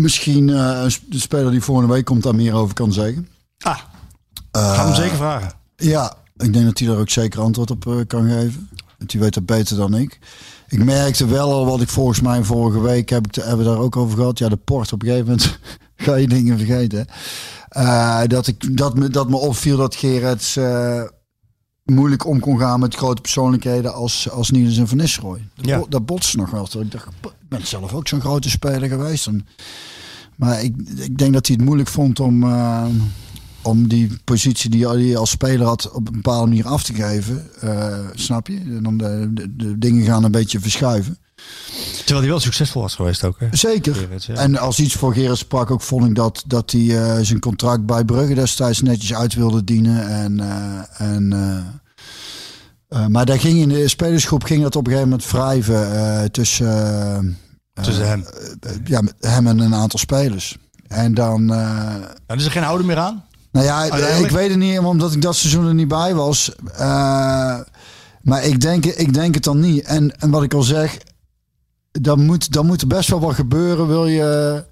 Misschien eh, de speler die volgende week komt daar meer over kan zeggen. ah, gaan we hem zeker vragen. Ja, ik denk dat hij daar ook zeker antwoord op eh, kan geven. Want die weet dat beter dan ik. Ik merkte wel al wat ik volgens mij vorige week heb ik te- hebben we daar ook over gehad. Ja, de port op een gegeven moment [LAUGHS] ga je dingen vergeten. Eh, dat, ik, dat, me, dat me opviel dat Gerets eh, moeilijk om kon gaan met grote persoonlijkheden als, als Niels en Van Nistelrooy. Dat, Ja. bo- dat botste nog wel. Ik dacht, ik ben zelf ook zo'n grote speler geweest. En, maar ik, ik denk dat hij het moeilijk vond om, eh, om die positie die hij als speler had op een bepaalde manier af te geven. Eh, snap je? En dan de, de, de dingen gaan een beetje verschuiven. Terwijl hij wel succesvol was geweest ook. Hè? Zeker. Ja. En als iets voor Gerrit sprak ook, vond ik dat, dat hij eh, zijn contract bij Brugge destijds netjes uit wilde dienen. En, eh, en, eh, maar daar ging in de spelersgroep ging dat op een gegeven moment wrijven tussen, Tussen hem. ja, hem en een aantal spelers. En dan, eh, Nou, is er geen ouder meer aan? nou ja, Uiteindelijk? ik weet het niet, omdat ik dat seizoen er niet bij was. Maar ik denk, ik denk het dan niet. En, en wat ik al zeg, dan moet, dan moet er best wel wat gebeuren. Wil je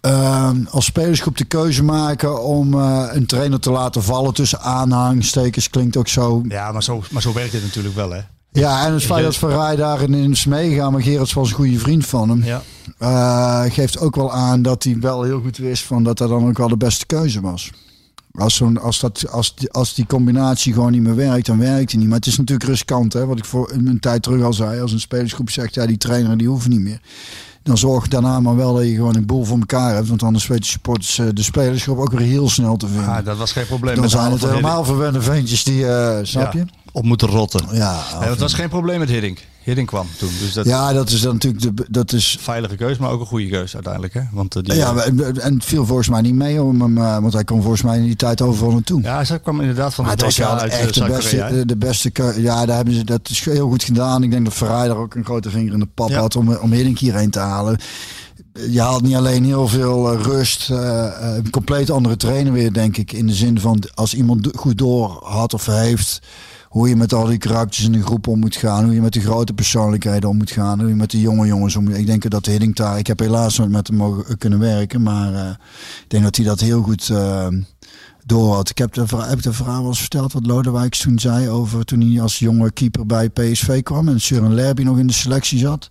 eh, als spelersgroep de keuze maken om eh, een trainer te laten vallen tussen aanhangstekens, klinkt ook zo. Ja, maar zo, maar zo werkt het natuurlijk wel, hè? Ja, en het feit dat Van Rij daarin in is meegegaan, maar Gerrits was een goede vriend van hem. Ja. Eh, geeft ook wel aan dat hij wel heel goed wist van dat dat dan ook wel de beste keuze was. Als, zo'n, als, dat, als, die, als die combinatie gewoon niet meer werkt, dan werkt hij niet. Maar het is natuurlijk riskant, hè? wat ik voor een tijd terug al zei. Als een spelersgroep zegt, ja, die trainer die hoeft niet meer. Dan zorg daarna maar wel dat je gewoon een boel voor elkaar hebt. Want anders weet je supporters eh, de spelersgroep ook weer heel snel te vinden. Ah, dat was geen probleem. dan met zijn het helemaal verwende ventjes die, eh, snap Ja. je? Op moeten rotten. Ja, Nee, het was geen probleem met Hiddink. Hiddink kwam toen. Dus dat ja, dat is dan natuurlijk de, dat is veilige keus, maar ook een goede keus uiteindelijk. Hè? Want, eh, die, Ja, en en het viel volgens mij niet mee om hem, eh, want hij kon volgens mij in die tijd overal naartoe. ja, hij kwam inderdaad van maar de het was wel uit eh, echt de beste, de beste Ja, daar hebben ze, dat is heel goed gedaan. Ik denk dat Ferrari daar ook een grote vinger in de pap Ja. had om, om Hiddink hierheen te halen. je haalt niet alleen heel veel rust, eh, eh, een compleet andere trainer weer, denk ik. In de zin van als iemand goed door had of heeft, hoe je met al die karakters in de groep om moet gaan, hoe je met de grote persoonlijkheden om moet gaan, hoe je met de jonge jongens om moet. Ik denk dat Hiddink daar, ik heb helaas nooit met hem mogen kunnen werken, maar eh, ik denk dat hij dat heel goed eh, door had. Ik heb de, heb de verhaal wel eens verteld wat Lodewijks toen zei over toen hij als jonge keeper bij PSV kwam en Søren Lerby nog in de selectie zat.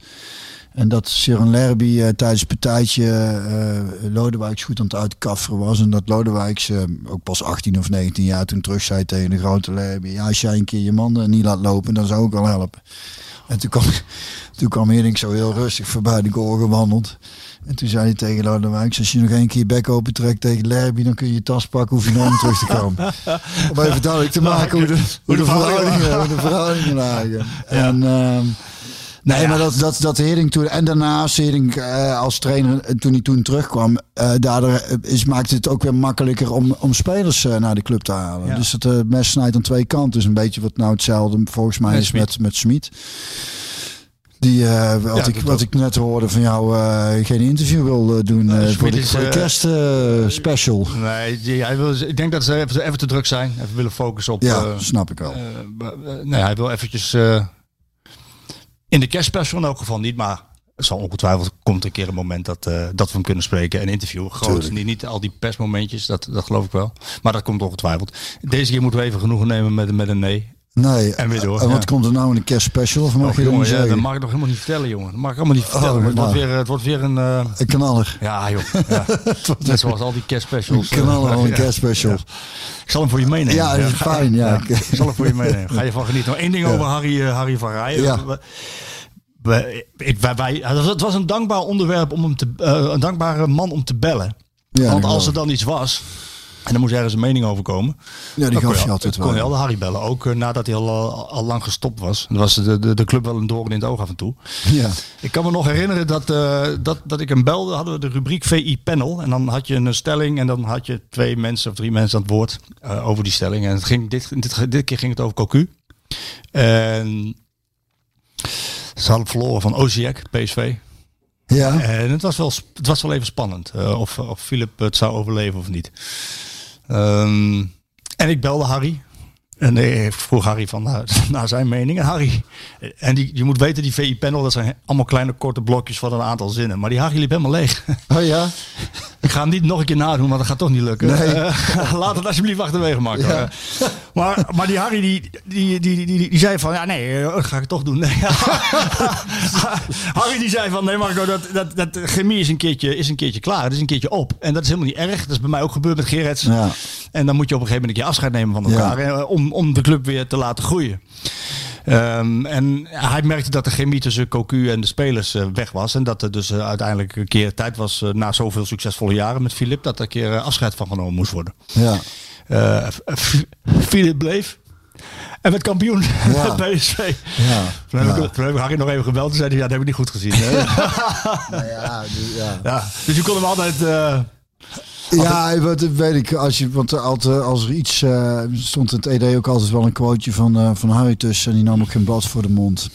En dat Søren Lerby eh, tijdens het partijtje eh Lodewijks goed aan het uitkafferen was. En dat Lodewijks eh, ook pas 18 of 19 jaar toen terug zei tegen de grote Lerby. Ja, als jij een keer je man niet laat lopen, dan zou ik wel helpen. En toen kwam, [LAUGHS] toen kwam Hiddink zo heel rustig voorbij de goal gewandeld. En toen zei hij tegen Lodewijks, als je nog één keer je bek open trekt tegen Lerby, dan kun je je tas pakken, hoef je nooit terug te komen. [LAUGHS] Om even duidelijk te maken hoe de, hoe de verhoudingen, hoe de verhoudingen lagen. En, ehm, Nee, maar dat, dat, dat Hering toen. En daarnaast Hering eh, als trainer, eh, toen hij toen terugkwam, eh daardoor is, maakte het ook weer makkelijker om, om spelers naar de club te halen. Ja. Dus het mes snijdt aan twee kanten. Dus een beetje wat nou hetzelfde volgens mij Met is met, met Smit. Die, wat, Ja, ik, wat ik net hoorde van jou, geen interview wil doen Smit voor de, is, voor de kerst eh, special. Nee, die, hij wil, ik denk dat ze even, even te druk zijn. Even willen focussen op... Ja, snap ik wel. nee, hij wil eventjes... in de kerstspecial in elk geval niet, maar... Het zal ongetwijfeld komt een keer een moment dat, eh, dat we hem kunnen spreken en interviewen. Groot, niet, niet al die persmomentjes, dat, dat geloof ik wel. Maar dat komt ongetwijfeld. Deze keer moeten we even genoegen nemen met, met een nee. Nee, En weer door, En wat komt er nou in de kerstspecial? Of mag Och, je dat niet ja, zeggen? dat mag ik nog helemaal niet vertellen, jongen. Dat mag ik allemaal niet vertellen. Oh, het, wordt nou. weer, het wordt weer een... eh, Een knaller. ja, joh. [LAUGHS] Ja. Net zoals al die kerstspecials. Een eh, knaller van een ja. kerstspecial. Ik zal hem voor je meenemen. Ja, dat is fijn, ja. Ik zal hem voor je meenemen. Ga je van genieten. Nog één ding over Harry, eh, Harry van Rijen. Ja. We- wij, wij, het was een dankbaar onderwerp om hem te, eh, een dankbare man om te bellen. Ja, Want als er dan iets was en er moest ergens een mening over komen. Ja, die dan gaf je altijd kon je wel. wel de Harry bellen. Ook eh, nadat hij al, al, al lang gestopt was. Dan was de, de, de club wel een doorn in het oog af en toe. Ja. Ik kan me nog herinneren dat, eh, dat, dat ik hem belde. Hadden we de rubriek VI Panel. En dan had je een stelling. En dan had je twee mensen of drie mensen aan het woord eh, over die stelling. En het ging, dit, dit, dit keer ging het over Cocu. En ze hadden verloren van Oziek, PSV. Ja. En het was wel, het was wel even spannend. of, of Philip het zou overleven of niet. Ehm, en ik belde Harry. En ik vroeg Harry van naar, [LAUGHS] naar zijn mening. En Harry, en die, je moet weten, die VI-panel, dat zijn allemaal kleine korte blokjes van een aantal zinnen. Maar die Harry liep helemaal leeg. Oh ja? [LAUGHS] Ik ga hem niet nog een keer nadoen, want dat gaat toch niet lukken. Nee. Eh, [LAUGHS] laat het alsjeblieft achterwege maken. Ja. Maar, maar die Harry, die, die, die, die, die, zei van, ja nee, eh, dat ga ik toch doen. [LAUGHS] Nee. Harry die zei van, nee Marco, dat, dat, dat chemie is een, keertje, is een keertje klaar. Het is een keertje op. En dat is helemaal niet erg. Dat is bij mij ook gebeurd met Gerrits. Ja. En dan moet je op een gegeven moment een keer afscheid nemen van elkaar. eh, Om, om de club weer te laten groeien. Ehm, en hij merkte dat de chemie tussen Cocu en de spelers eh, weg was. En dat er dus eh, uiteindelijk een keer tijd was, eh, na zoveel succesvolle jaren met Filip, dat er een keer afscheid van genomen moest worden. Ja. Filip bleef. En werd kampioen [LAUGHS] Ja. bij PSV. Ja. Toen heb, Ja. ik, toen heb ik Harry nog even gebeld en zei hij, ja, dat heb ik niet goed gezien. hè. [LAUGHS] Nou ja, dus, ja. dus je kon hem altijd... Ja, wat weet ik. Als je, want altijd, als er iets eh, stond in het ED ook altijd wel een quoteje van, eh, van Harry tussen. En die nam ook geen blad voor de mond.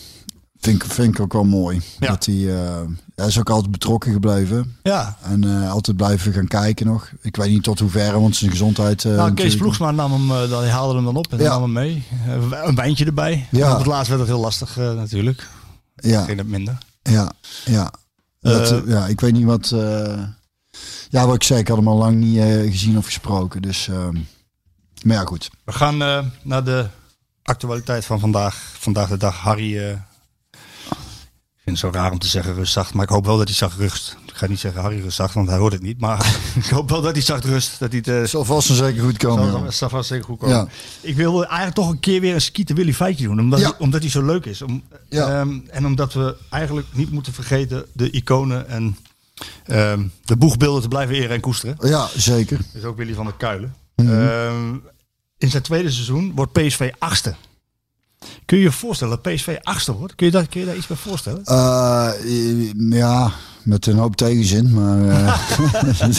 Vind ik, vind ik ook wel mooi. Ja. Dat hij, eh, hij is ook altijd betrokken gebleven. ja, En eh, altijd blijven gaan kijken nog. Ik weet niet tot hoeverre, want zijn gezondheid... eh, Nou, Kees Ploegsma nam hem, eh, dan- hij haalde hem dan op en Ja. nam hem mee. Eh, Een wijntje erbij. Ja. En Op het laatst werd het heel lastig eh, natuurlijk. Ja, Ging het minder. ja, ja. Dat, Eh, eh, ja, ik weet niet wat... ja, wat ik zei, ik had hem al lang niet eh, gezien of gesproken. Dus, ehm, maar ja, goed. We gaan eh, naar de actualiteit van vandaag. Vandaag de dag. Harry, eh, ik vind het zo raar om te zeggen rustzacht, maar ik hoop wel dat hij zacht rust. Ik ga niet zeggen Harry rustzacht, want hij hoort het niet. Maar [LAUGHS] ik hoop wel dat hij zacht rust. Dat hij het, eh, zal vast en zeker goed komen. zal, joh. zal vast zeker goed komen. Ja. Ik wil eigenlijk toch een keer weer een skieten Willy feitje doen. Omdat, Ja. hij, omdat hij zo leuk is. Om, Ja. ehm, en omdat we eigenlijk niet moeten vergeten de iconen en ehm, de boegbeelden te blijven eren en koesteren. Ja, zeker. Dat is ook Willy van der Kuilen. Mhm. Ehm, in zijn tweede seizoen wordt PSV achtste. Kun je je voorstellen dat PSV achtste wordt? Kun je, daar, kun je daar iets bij voorstellen? Eh, ja, met een hoop tegenzin, maar eh, [LAUGHS]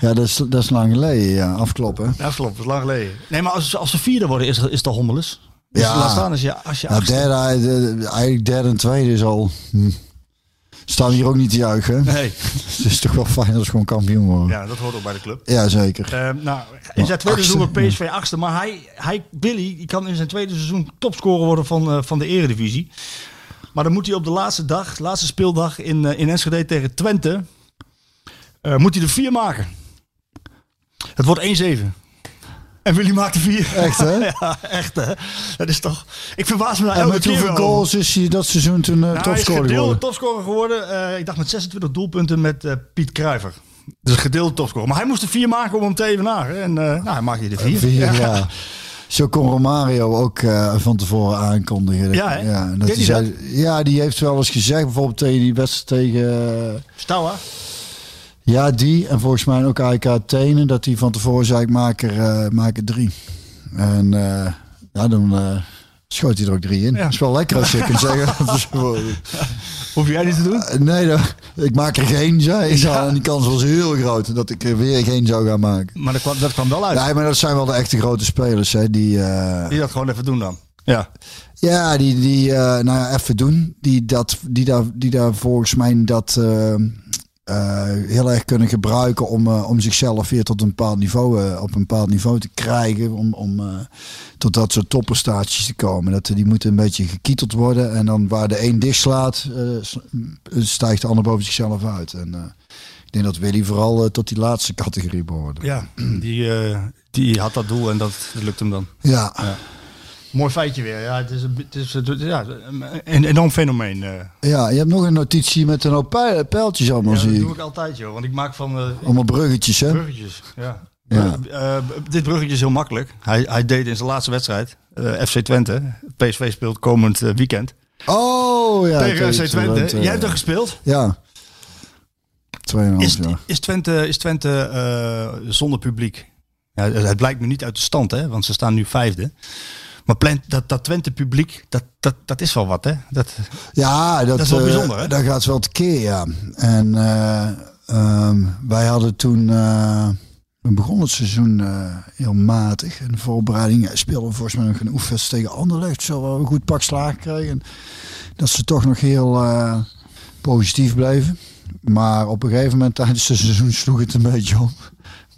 ja, dat is, dat is lang geleden. Ja, afkloppen. Ja, klopt. Dat is lang geleden. Nee, maar als, als ze vierde worden, is, is het hommeles. Dus Ja. laat staan als je, als je Nou, derde, eh, eigenlijk derde en tweede is al hm, Staan hier ook niet te juichen. Nee. [LAUGHS] Het is toch wel fijn als gewoon kampioen worden. Ja, dat hoort ook bij de club. Ja, zeker. Eh, nou, in zijn tweede achtste, seizoen bij PSV achtste. Maar hij, hij, Billy, die kan in zijn tweede seizoen topscorer worden van, eh, van de eredivisie. Maar dan moet hij op de laatste dag, laatste speeldag in, eh, in Enschede tegen Twente, moet hij er vier maken. Het wordt 1-7. En Willy maakt er vier. Echt, hè? [LAUGHS] ja, echt hè. Dat is toch... Ik verbaas me daar En elke met keer hoeveel goals is hij dat seizoen toen uh, Nou, hij is topscorer gedeelde geworden? topscorer geworden. Eh, ik dacht met 26 doelpunten met eh, Piet Kruiver. Dus gedeelde topscorer. Maar hij moest er vier maken om hem te evenaren. En nou, hij maakte er vier. Vier, ja. Zo kon Romario ook van tevoren aankondigen. Ja, hè? ja, hij zei, ja, die heeft wel eens gezegd, bijvoorbeeld tegen die wedstrijd tegen... Stouwa. Ja, die en volgens mij ook AEK Athene, dat hij van tevoren zei, ik maak er, eh, maak er drie. En eh, ja, dan eh, schoot hij er ook drie in. Ja. Dat is wel lekker als je kunt zeggen. [LAUGHS] Hoef jij niet te doen? Nee, dan, ik maak er geen, zei ik. En die kans was heel groot dat ik er weer geen zou gaan maken. Maar dat kwam, dat kwam wel uit. Nee, maar dat zijn wel de echte grote spelers, hè, die... Die dat gewoon even doen dan. Ja. Ja, die, die nou ja, even doen. Die, dat, die, daar, die daar volgens mij dat eh, heel erg kunnen gebruiken om, eh, om zichzelf weer tot een bepaald niveau, eh, op een bepaald niveau te krijgen. Om, om tot dat soort topprestaties te komen. Dat, die moeten een beetje gekieteld worden. En dan waar de een dicht slaat, stijgt de ander boven zichzelf uit. En ik denk dat Willy vooral tot die laatste categorie behoorde. ja. Die, die had dat doel en dat lukt hem dan. Ja, Mooi feitje weer. Ja, het is, een, het is het is- ja, een enorm fenomeen. eh. ja, je hebt nog een notitie met een hoop pijl- pijltjes allemaal, Ja, dat zie doe ik altijd, joh. Want ik maak van eh, Allemaal bruggetjes, hè? bruggetjes. Ja. Ja. Eh, dit bruggetje is heel makkelijk. Hij, hij deed in zijn laatste wedstrijd, FC Twente. PSV speelt komend weekend. Oh ja. tegen FC Twente. Twente. Jij hebt er gespeeld. Ja. Tweeënhalf Is, jaar. is Twente, is Twente zonder publiek? Ja, het het blijkt me niet uit de stand, hè, want ze staan nu vijfde. Maar dat, dat Twente publiek, dat, dat, dat is wel wat, hè? Dat, Ja, dat, Dat is wel eh, bijzonder, hè? Daar gaat wel tekeer, ja. En eh, ehm, wij hadden toen... eh, we begonnen het seizoen heel matig. In de voorbereiding ja, speelden we volgens mij nog een oefenwedstrijd tegen Anderlecht. Zo wel een goed pak slaag kregen. Dat ze toch nog heel positief bleven. Maar op een gegeven moment tijdens het seizoen sloeg het een beetje om.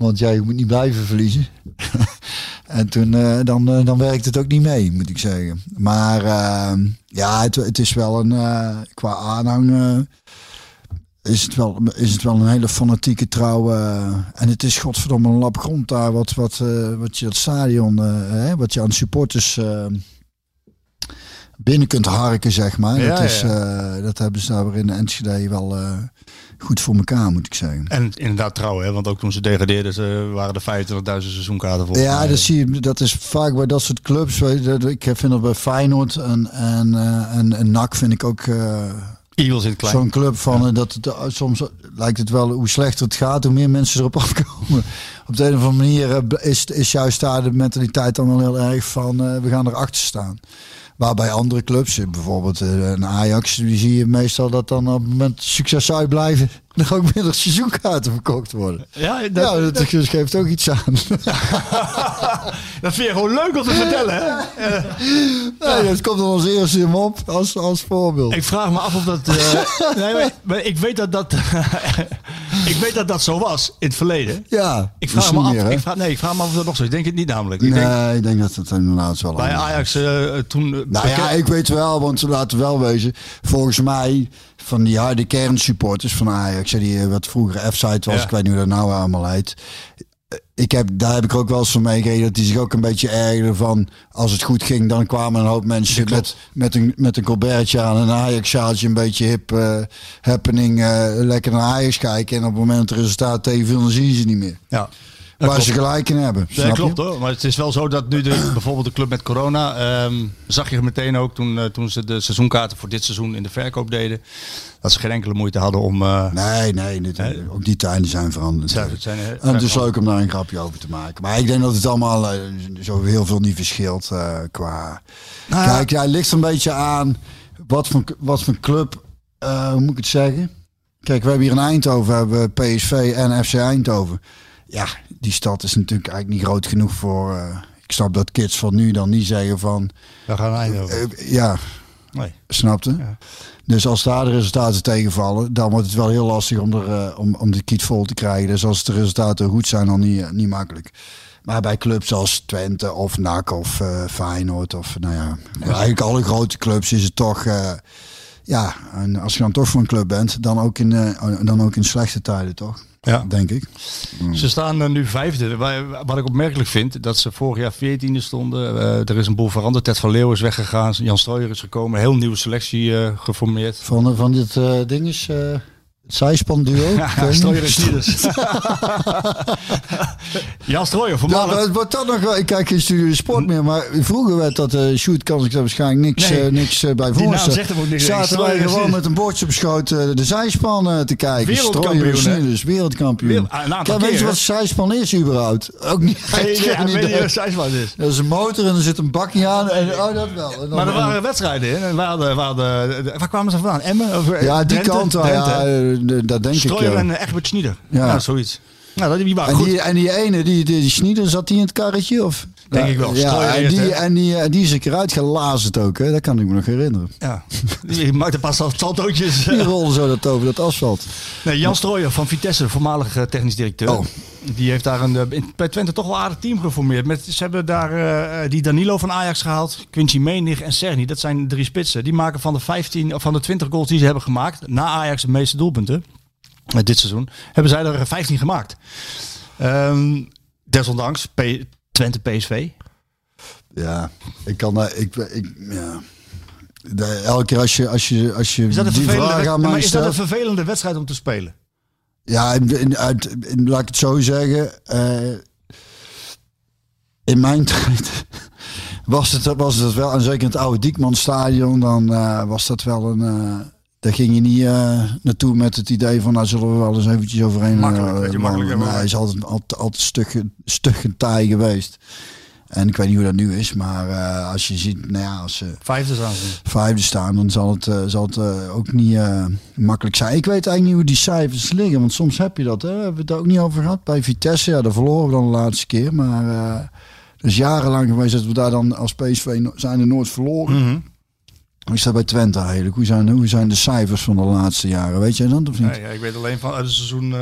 Want ja, je moet niet blijven verliezen. [LAUGHS] en toen eh, dan, eh, dan werkt het ook niet mee, moet ik zeggen. Maar eh, ja, het, het is wel een, qua aanhang is, het wel, is het wel een hele fanatieke trouw. eh, en het is godverdomme een lap grond daar, wat, wat, wat je het stadion, hè, wat je aan supporters binnen kunt harken, zeg maar. Ja, dat, is, ja. dat hebben ze daar weer in de Enschede wel goed voor elkaar, moet ik zeggen. en inderdaad trouw, hè? Want ook toen ze degradeerden, ze waren er 25.000 seizoenkaarten voor. Ja, dat zie je. Dat is vaak bij dat soort clubs. dat- Ik vind dat bij Feyenoord en, en, eh, en, en NAC vind ik ook eh, Eagles in het klein. zo'n club van eh, dat het, eh, soms lijkt het wel hoe slechter het gaat, hoe meer mensen erop [LAUGHS] afkomen. Op de een of andere manier eh, is, is juist daar de mentaliteit dan wel heel erg van eh, we gaan erachter staan. Waarbij andere clubs, eh, bijvoorbeeld eh, een Ajax, zie je meestal dat dan op het moment succes uitblijven, er ook minder seizoenkaarten verkocht worden. Ja, Ja, dat, dat, geeft ook iets aan. [LAUGHS] dat vind je gewoon leuk om te vertellen, hè? [LAUGHS] Nee, dat komt dan als eerste in op, als, als voorbeeld. Ik vraag me af of dat. eh, [LAUGHS] nee, maar, maar ik weet dat dat. ik weet dat dat zo was in het verleden. ja, Ik dat vraag me af. meer, ik vraag, nee, ik vraag me af of dat nog zo is. Ik denk het niet namelijk. Ik denk, nee, ik denk dat het inderdaad wel bij. Ajax eh, toen. Nou ja, ik weet wel, want laten we wel wezen. Volgens mij, van die harde kernsupporters van Ajax, die eh, wat vroeger F-site was, Ja. ik weet niet hoe dat nou allemaal heet. Eh, Ik heb, daar heb ik ook wel eens van meegekregen dat die zich ook een beetje ergerde van als het goed ging, dan kwamen een hoop mensen met, met, een, met een colbertje aan, een Ajax-sjaaltje, een beetje hip eh, happening, lekker naar Ajax kijken. En op het moment dat het resultaat tegenviel, dan zien ze niet meer. ja. Waar klopt. ze gelijk in hebben. Ja, snap je? klopt hoor. Maar het is wel zo dat nu de, [CLEARS THROAT] bijvoorbeeld de club met corona. ehm, zag je meteen ook toen, eh, toen ze de seizoenkaarten voor dit seizoen in de verkoop deden. Dat ze geen enkele moeite hadden om. eh, Nee, nee, dit, ook die tijden zijn veranderd. zijn- zijn, En het is leuk om daar een grapje over te maken. Maar ik denk dat het allemaal eh, zo heel veel niet verschilt qua... Nou ja. Kijk, ja, het ligt een beetje aan wat voor, wat voor club, hoe moet ik het zeggen? Kijk, we hebben hier in Eindhoven hebben we PSV en FC Eindhoven. Ja, die stad is natuurlijk eigenlijk niet groot genoeg voor... eh, ik snap dat kids van nu dan niet zeggen van... We gaan Eindhoven. eh, ja, Nee. Snapte? Dus als daar de resultaten tegenvallen, dan wordt het wel heel lastig om, er, eh, om, om de kiet vol te krijgen. Dus als de resultaten goed zijn, dan niet, eh, niet makkelijk. Maar bij clubs als Twente of NAC of eh, Feyenoord of nou ja, eigenlijk alle grote clubs is het toch... eh, ja, en als je dan toch voor een club bent, dan ook in, eh, dan ook in slechte tijden toch? Ja. Denk ik. Ze staan eh, nu vijfde. Wa- Wat ik opmerkelijk vind, dat ze vorig jaar veertiende stonden. Eh, er is een boel veranderd. Ted van Leeuwen is weggegaan. Jan Strooijer is gekomen. Heel nieuwe selectie eh, geformeerd. Van, van dit eh, ding is eh, zijspan duo. Ja, Strooijer en Snieders. Ja, voormalig... maar het wordt dan nog wel. Ik kijk geen Studio Sport meer, maar vroeger werd dat eh shoot kan ik daar waarschijnlijk niks, Nee. eh, niks eh, bij Die naam voorstellen. zegt hem ook niks. Zaten wij gewoon met een bordje op schoot de zijspan te kijken. Wereldkampioen, en? Snieders, wereldkampioen. Wereld- een aantal Kijk, weet je wat zijspan is überhaupt? Ook niet. Geen idee, niet idee. wat Sijsman is. Dat is een motor en er zit een bakje aan. En, oh, dat wel. En Maar er waren wedstrijden in. En waar, hadden, waar, waar kwamen ze vandaan? Emmen? Of, ja, die Drenthe? kant. Ja, Drenthe? Dat denk ik. Strooijer ja. en eh, Egbert Schnieder. Ja. Ja, zoiets. Nou, dat, die waren En goed. die, en die ene, die, die, die Schnieder, zat die in het karretje? Of? Denk ik wel. Ja, Strooijer en die, en die, eh, die is ik eruit gelazerd ook. Hè? Dat kan ik me nog herinneren. Ja. Die maakte pas al saltootjes. [LAUGHS] Die rolde zo dat over dat asfalt. Nee, Jan Strooijer van Vitesse, voormalig eh, technisch directeur. Oh. Die heeft daar een, eh, bij Twente toch wel een aardig team geformeerd. Met, ze hebben daar eh, die Danilo van Ajax gehaald, Quincy Menig en Serni. Dat zijn drie spitsen. Die maken van de, 15, of van de 20 goals die ze hebben gemaakt, na Ajax de meeste doelpunten, eh, dit seizoen, hebben zij er 15 gemaakt. Ehm, desondanks, P- Twente PSV. Ja, ik kan daar. Ik, ik, ja. Elke keer als je, als je, als je Is dat, een die vervelende, vraag aan mij is dat een vervelende wedstrijd om te spelen? Ja, in, in- uit, in- laat ik het zo zeggen. eh, in mijn [LAUGHS] tijd was het, was het wel, en zeker in het oude Diekmanstadion, dan eh, was dat wel een. eh, daar ging je niet eh, naartoe met het idee van, nou zullen we wel eens eventjes overheen. Makkelijk, eh, makkelijk Nee, hij is altijd, altijd, altijd stug, stug en taai geweest. En ik weet niet hoe dat nu is, maar eh, als je ziet, nou ja, als ze Vijfde staan vijfde staan, dan zal het, zal het ook niet makkelijk zijn. Ik weet eigenlijk niet hoe die cijfers liggen, want soms heb je dat. Hè? We hebben het ook niet over gehad. Bij Vitesse, ja, daar verloren we dan de laatste keer. Maar dus jarenlang geweest dat we daar dan als PSV zijn er nooit verloren. Mhm. Hoe is dat bij Twente eigenlijk? Hoe zijn, hoe zijn de cijfers van de laatste jaren? Weet jij dat of niet? Ja, ja, ik weet alleen van het seizoen, eh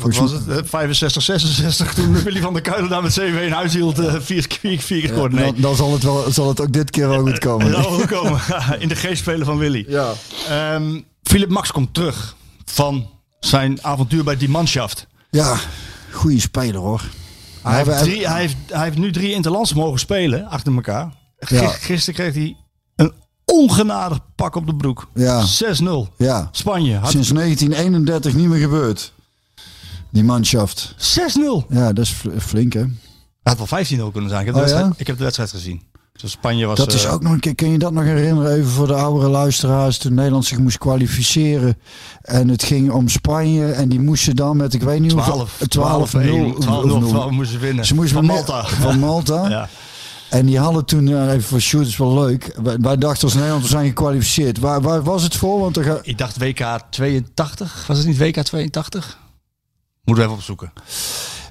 wat was het, Eh, 65, 66, toen [LAUGHS] Willy van der Kuilen daar met 7 in huis hield, eh, vier, vier, vier keer geworden. Nee, dan, dan zal, het wel, zal het ook dit keer wel goed komen. [LAUGHS] zal ook komen. [LAUGHS] in de geest spelen van Willy. Ja. Ehm, Philip Max komt terug van zijn avontuur bij die manschaft. ja, goede speler hoor. Hij, heeft drie, hij, heeft, hij heeft nu drie interlands mogen spelen achter elkaar. Ja. Gisteren kreeg hij ongenadig pak op de broek. Ja. 6-0. Ja, Spanje had sinds 1931 niet meer gebeurd. Die manschaft. 6-0. Ja, dat is fl- flink hè. Het had wel 15-0 kunnen zijn. Ik heb, de Oh, ja? ik heb de wedstrijd gezien. Dus Spanje was... Dat is eh, ook nog een keer, kun je dat nog herinneren even voor de oudere luisteraars, toen Nederland zich moest kwalificeren en het ging om Spanje en die moesten dan met, ik weet niet 12, hoeveel, 12, 12, 0, 12, 0, 12 moesten winnen. Ze moesten van Malta. Van Malta. [LAUGHS] Ja. En die hadden toen, ja, even voor shoot, is wel leuk. Wij, wij dachten als Nederland, we zijn gekwalificeerd. Waar, waar was het voor? Want er ga- Ik dacht WK 82. Was het niet WK 82? Moeten we even opzoeken.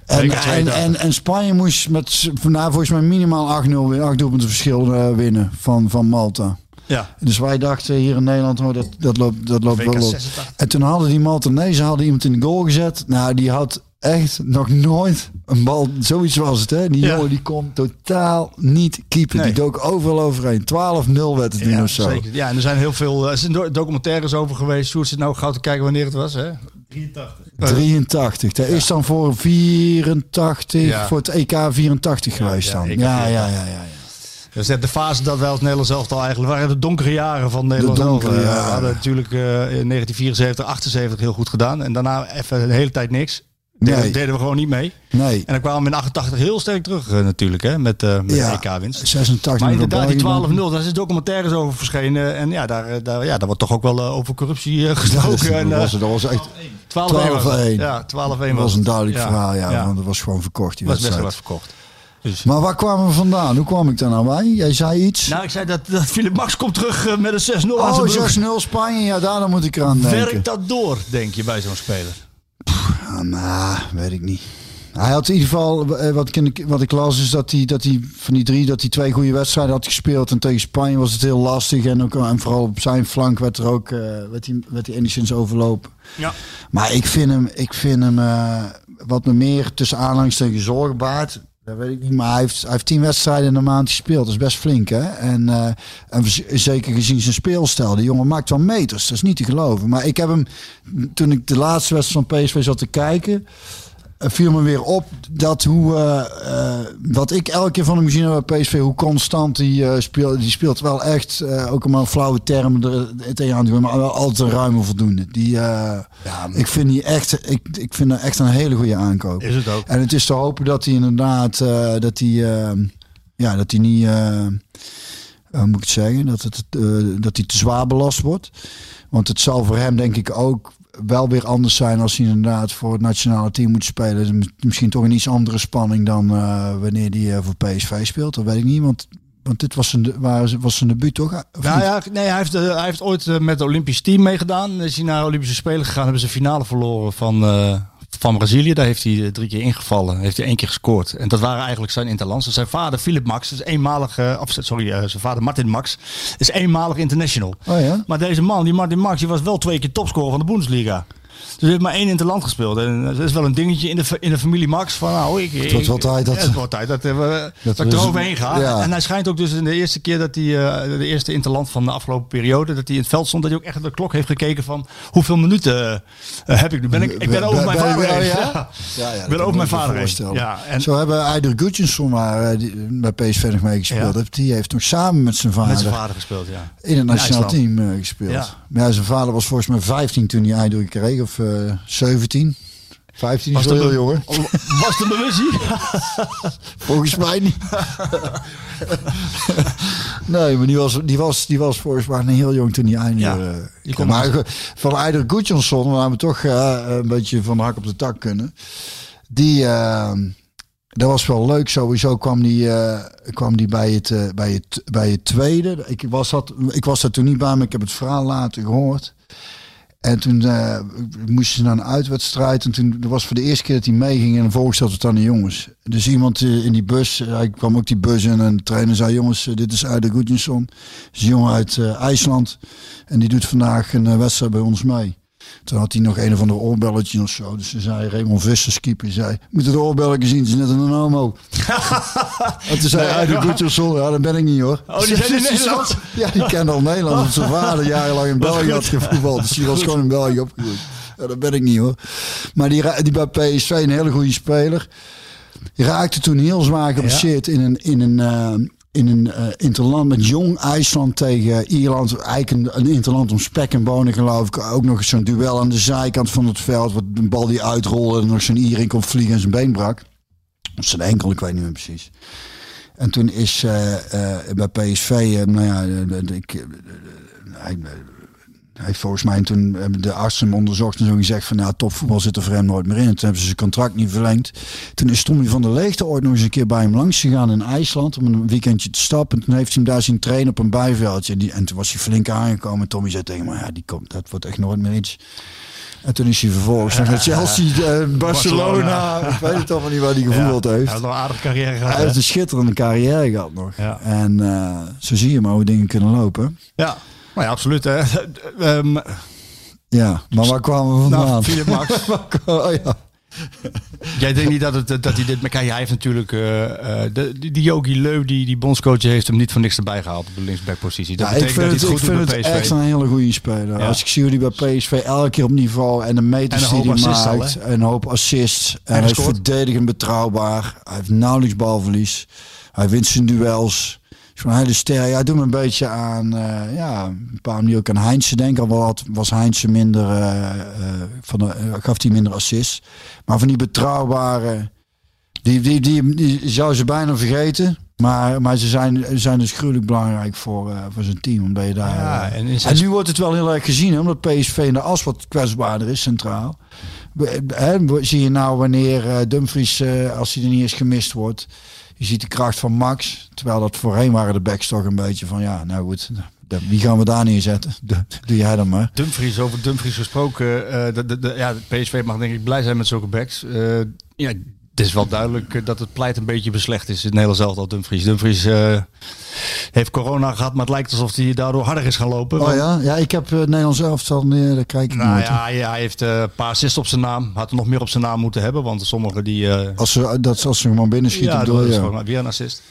En, en, 82. en, en Spanje moest met nou, volgens mij minimaal 8-0 winnen, 8 doelpunten verschil eh, winnen van, van Malta. Ja. Dus wij dachten hier in Nederland, oh, dat, dat loopt, dat loopt wel op. 86. En toen hadden die Maltanezen hadden iemand in de goal gezet. Nou, die had echt nog nooit een bal. Zoiets was het, hè? Die Ja. jongen die kon totaal niet keepen. Nee. Die dook overal overheen. 12-0 werd het nu Ja, of zo. zeker. Ja, en er zijn heel veel eh, er zijn do- documentaires over geweest. Sjoerd zit nou gauw te kijken wanneer het was. Hè? 83. 83. Dat is dan voor 84, Ja. voor het EK 84 geweest ja, dan. EK Ja, ja, ja, ja. ja. Dus net de fase dat wij als Nederland zelf al eigenlijk waren de donkere jaren van Nederland Eh, We hadden natuurlijk eh, in 1974, 78 heel goed gedaan. En daarna even de hele tijd niks. Nee. deden we gewoon niet mee. Nee. En dan kwamen we in 88 heel sterk terug eh, natuurlijk. Hè, met, eh met Ja. EK-winst. 86 Maar inderdaad, die België 12-0, daar is documentaires over verschenen. En ja, daar, eh, daar, ja, daar wordt toch ook wel eh, over corruptie eh, gesproken. En, Dat eh, was, dat was echt 12-1 was het. 12-1. Ja, 12-1 dat was een duidelijk Ja, verhaal, ja, ja. Want dat was gewoon verkocht, die was best wel wat verkocht. Dus. Maar waar kwamen we vandaan? Hoe kwam ik daar nou bij? Jij zei iets? Nou, ik zei dat, dat Philip Max komt terug eh, met een 6-0 aan oh, zijn broek. 6-0 Spanje. Ja, daar dan moet ik eraan denken. Werkt dat door, denk je, bij zo'n speler? Nou, weet ik niet. Hij had in ieder geval, eh, wat ik, wat ik las, is dat hij, dat hij van die drie, dat hij twee goede wedstrijden had gespeeld. En tegen Spanje was het heel lastig. En, ook, en vooral op zijn flank werd er ook, eh, werd hij, werd hij enigszins overlopen. Ja. Maar ik vind hem, ik vind hem eh, wat me meer tussen aanhalingstekens zorgen baart. Dat weet ik niet, maar hij heeft, hij heeft tien wedstrijden in een maand gespeeld. Dat is best flink, hè? En, eh, en zeker gezien zijn speelstijl. Die jongen maakt wel meters, dat is niet te geloven. Maar ik heb hem, toen ik de laatste wedstrijd van PSV zat te kijken... eh, viel me weer op dat hoe, eh, eh, wat ik elke keer van hem gezien heb bij PSV, hoe constant die speelt. Die speelt wel echt, ook maar een flauwe termen er tegenaan te doen, maar wel altijd een ruime voldoende. Die, eh, ik vind die echt, ik, ik vind dat echt een hele goede aankoop. Is het ook. En het is te hopen dat hij inderdaad, dat hij, eh, ja, dat hij niet, hoe moet ik het zeggen, dat, het, dat hij te zwaar belast wordt. Want het zal voor hem denk ik ook wel weer anders zijn als hij inderdaad voor het nationale team moet spelen. Dus Misschien toch een iets andere spanning dan eh, wanneer hij eh, voor PSV speelt. Dat weet ik niet, want, want dit was zijn, waar- was zijn debuut toch? Nou ja, nee, hij heeft, eh, hij heeft ooit met het Olympisch team meegedaan. Is hij naar de Olympische Spelen gegaan. Hebben ze finale verloren van, van Brazilië. Daar heeft hij eh, drie keer ingevallen. Heeft hij één keer gescoord. En dat waren eigenlijk zijn interlands. Dus zijn vader Philip Max is eenmalig, eh, of sorry, eh, zijn vader Martin Max is eenmalig international. Oh ja? Maar deze man, die Martin Max, die was wel twee keer topscorer van de Bundesliga. Dus hij heeft maar één interland gespeeld. En dat is wel een dingetje in de, in de familie Max. Van, nou, ik, Het wordt wel tijd dat- Ja, het wordt tijd dat, eh, we, dat, we ik eroverheen ga. ja. En hij schijnt ook dus in de eerste keer dat hij, eh, de eerste interland van de afgelopen periode, dat hij in het veld stond, dat hij ook echt op de klok heeft gekeken van hoeveel minuten eh, heb ik nu? Ben ik, ik ben over mijn vader heen. ja? Dat ben over mijn vader heen. Ja, en, Zo hebben Eider Gudjonsson maar die bij PSV nog meegespeeld. Ja. heeft. Die heeft nog samen met zijn vader, met zijn vader gespeeld, ja. in het nationaal team gespeeld. Ja. Maar zijn vader was volgens mij 15 toen hij Eider kreeg, of eh 17. 15 is Was wel de heel be- jongen. Was de bewustzijn? [LAUGHS] [LAUGHS] Volgens mij niet. nee, maar die was, die, was, die was volgens mij een heel jong toen hij Eider... Ja, eh, maar goed, van Eider Gudjonsson, waar we toch eh, een beetje van de hak op de tak kunnen. Die... eh, dat was wel leuk. Sowieso kwam die, eh, kwam die bij, het, eh, bij, het, bij het tweede. Ik was, dat, ik was daar toen niet bij, maar ik heb het verhaal later gehoord. En toen eh, moesten ze naar een uitwedstrijd. En toen dat was voor de eerste keer dat hij meeging. En vervolgens zat het aan de jongens. Dus iemand eh, in die bus, eh, hij kwam ook die bus in. En de trainer zei: Jongens, dit is Aida Gudjonsson. Dat is een jongen uit IJsland. En die doet vandaag een wedstrijd bij ons mee. Toen had hij nog een of ander oorbelletje of zo. Dus ze zei Raymond Vissers, keeper, zei... Moet het oorbelletje zien, het is net een homo. en toen zei hij, de Gutjersson, ja, dat ben ik niet hoor. Oh, die zijn in [LAUGHS] Nederland? Ja, die kende al Nederland. Want zijn vader jarenlang in België had gevoetbald. Dus die was gewoon in België opgegroeid. Ja, dat ben ik niet hoor. Maar die, die bij PSV, een hele goede speler. Raakte toen heel zwaar geblesseerd in een, in een, eh, in een eh, interland met jong IJsland tegen Ierland. Eigenlijk een, interland om spek en bonen geloof ik. Ook nog zo'n duel aan de zijkant van het veld. Wat een bal die uitrolde en nog zo'n Ier in kon vliegen en zijn been brak. Of zijn enkel, ik weet niet meer precies. En toen is eh, eh, bij PSV, nou ja, ik, heeft volgens mij toen hebben de artsen hem onderzocht en zo gezegd van, nou, topvoetbal zit er voor hem nooit meer in. En toen hebben ze zijn contract niet verlengd. Toen is Tommy van der Leegte ooit nog eens een keer bij hem langs gegaan in IJsland om een weekendje te stappen. En toen heeft hij hem daar zien trainen op een bijveldje. En, die, en toen was hij flink aangekomen. En Tommy zei tegen me, ja, die komt, dat wordt echt nooit meer iets. En toen is hij vervolgens naar [LAUGHS] Chelsea, eh, Barcelona. Ik weet het allemaal niet waar hij gevoetbald Hij heeft. heeft nog een aardige carrière gehad. Hij heeft een schitterende carrière gehad nog. Ja. En eh, zo zie je maar hoe dingen kunnen lopen. Ja, nou ja, absoluut. Hè. [LAUGHS] Ehm, Ja, maar waar kwamen we vandaan? nou, Philip Max. [LAUGHS] oh ja. Jij denkt niet dat, het, dat hij dit... Maar kijk, hij heeft natuurlijk... eh, eh, de, die die Yogi Leu, die, die bondscoach, heeft hem niet voor niks erbij gehaald op de linksbackpositie. Dat Ja, ik betekent vind dat hij ik het goed vind doet het echt een hele goede speler. Ja. Als ik zie hoe hij bij PSV elke keer op niveau en de meters En die hij al, maakt. en een hoop assists. En, hij is verdedigend betrouwbaar. Hij heeft nauwelijks balverlies. Hij wint zijn duels. Een hele ster. Hij doet me een beetje aan, eh, ja, een paar manieren ook aan Heinze denken. Al wat was Heinze minder, eh, eh, van de, gaf hij minder assists. Maar van die betrouwbare, die, die, die, die zou ze bijna vergeten. Maar, maar ze zijn, zijn dus gruwelijk belangrijk voor, voor zijn team. Omdat je daar, Ja, en nu wordt het wel heel erg gezien, hè, omdat PSV in de as wat kwetsbaarder is centraal. Hè, zie je nou wanneer Dumfries, als hij er niet eens gemist wordt, je ziet de kracht van Max. Terwijl dat voorheen waren de backs toch een beetje van, ja, nou goed, wie gaan we daar neerzetten? [LAUGHS] Doe jij dan maar. Dumfries, over Dumfries gesproken. eh, de, de, de- ja, PSV mag denk ik blij zijn met zulke backs. Eh, ja, het is wel duidelijk eh, dat het pleit een beetje beslecht is in het Nederlands elftal Dumfries. Dumfries eh, heeft corona gehad, maar het lijkt alsof hij daardoor harder is gaan lopen. Oh Want- ja? Ja, ik heb uh, Nederlands elftal, nee, daar kijk ik Nou nooit. ja, hij, hij heeft eh, een paar assists op zijn naam. Had er nog meer op zijn naam moeten hebben, want sommigen die... eh, Als ze, dat, als ze hem binnen schieten, ja, dat is je? gewoon weer een assist.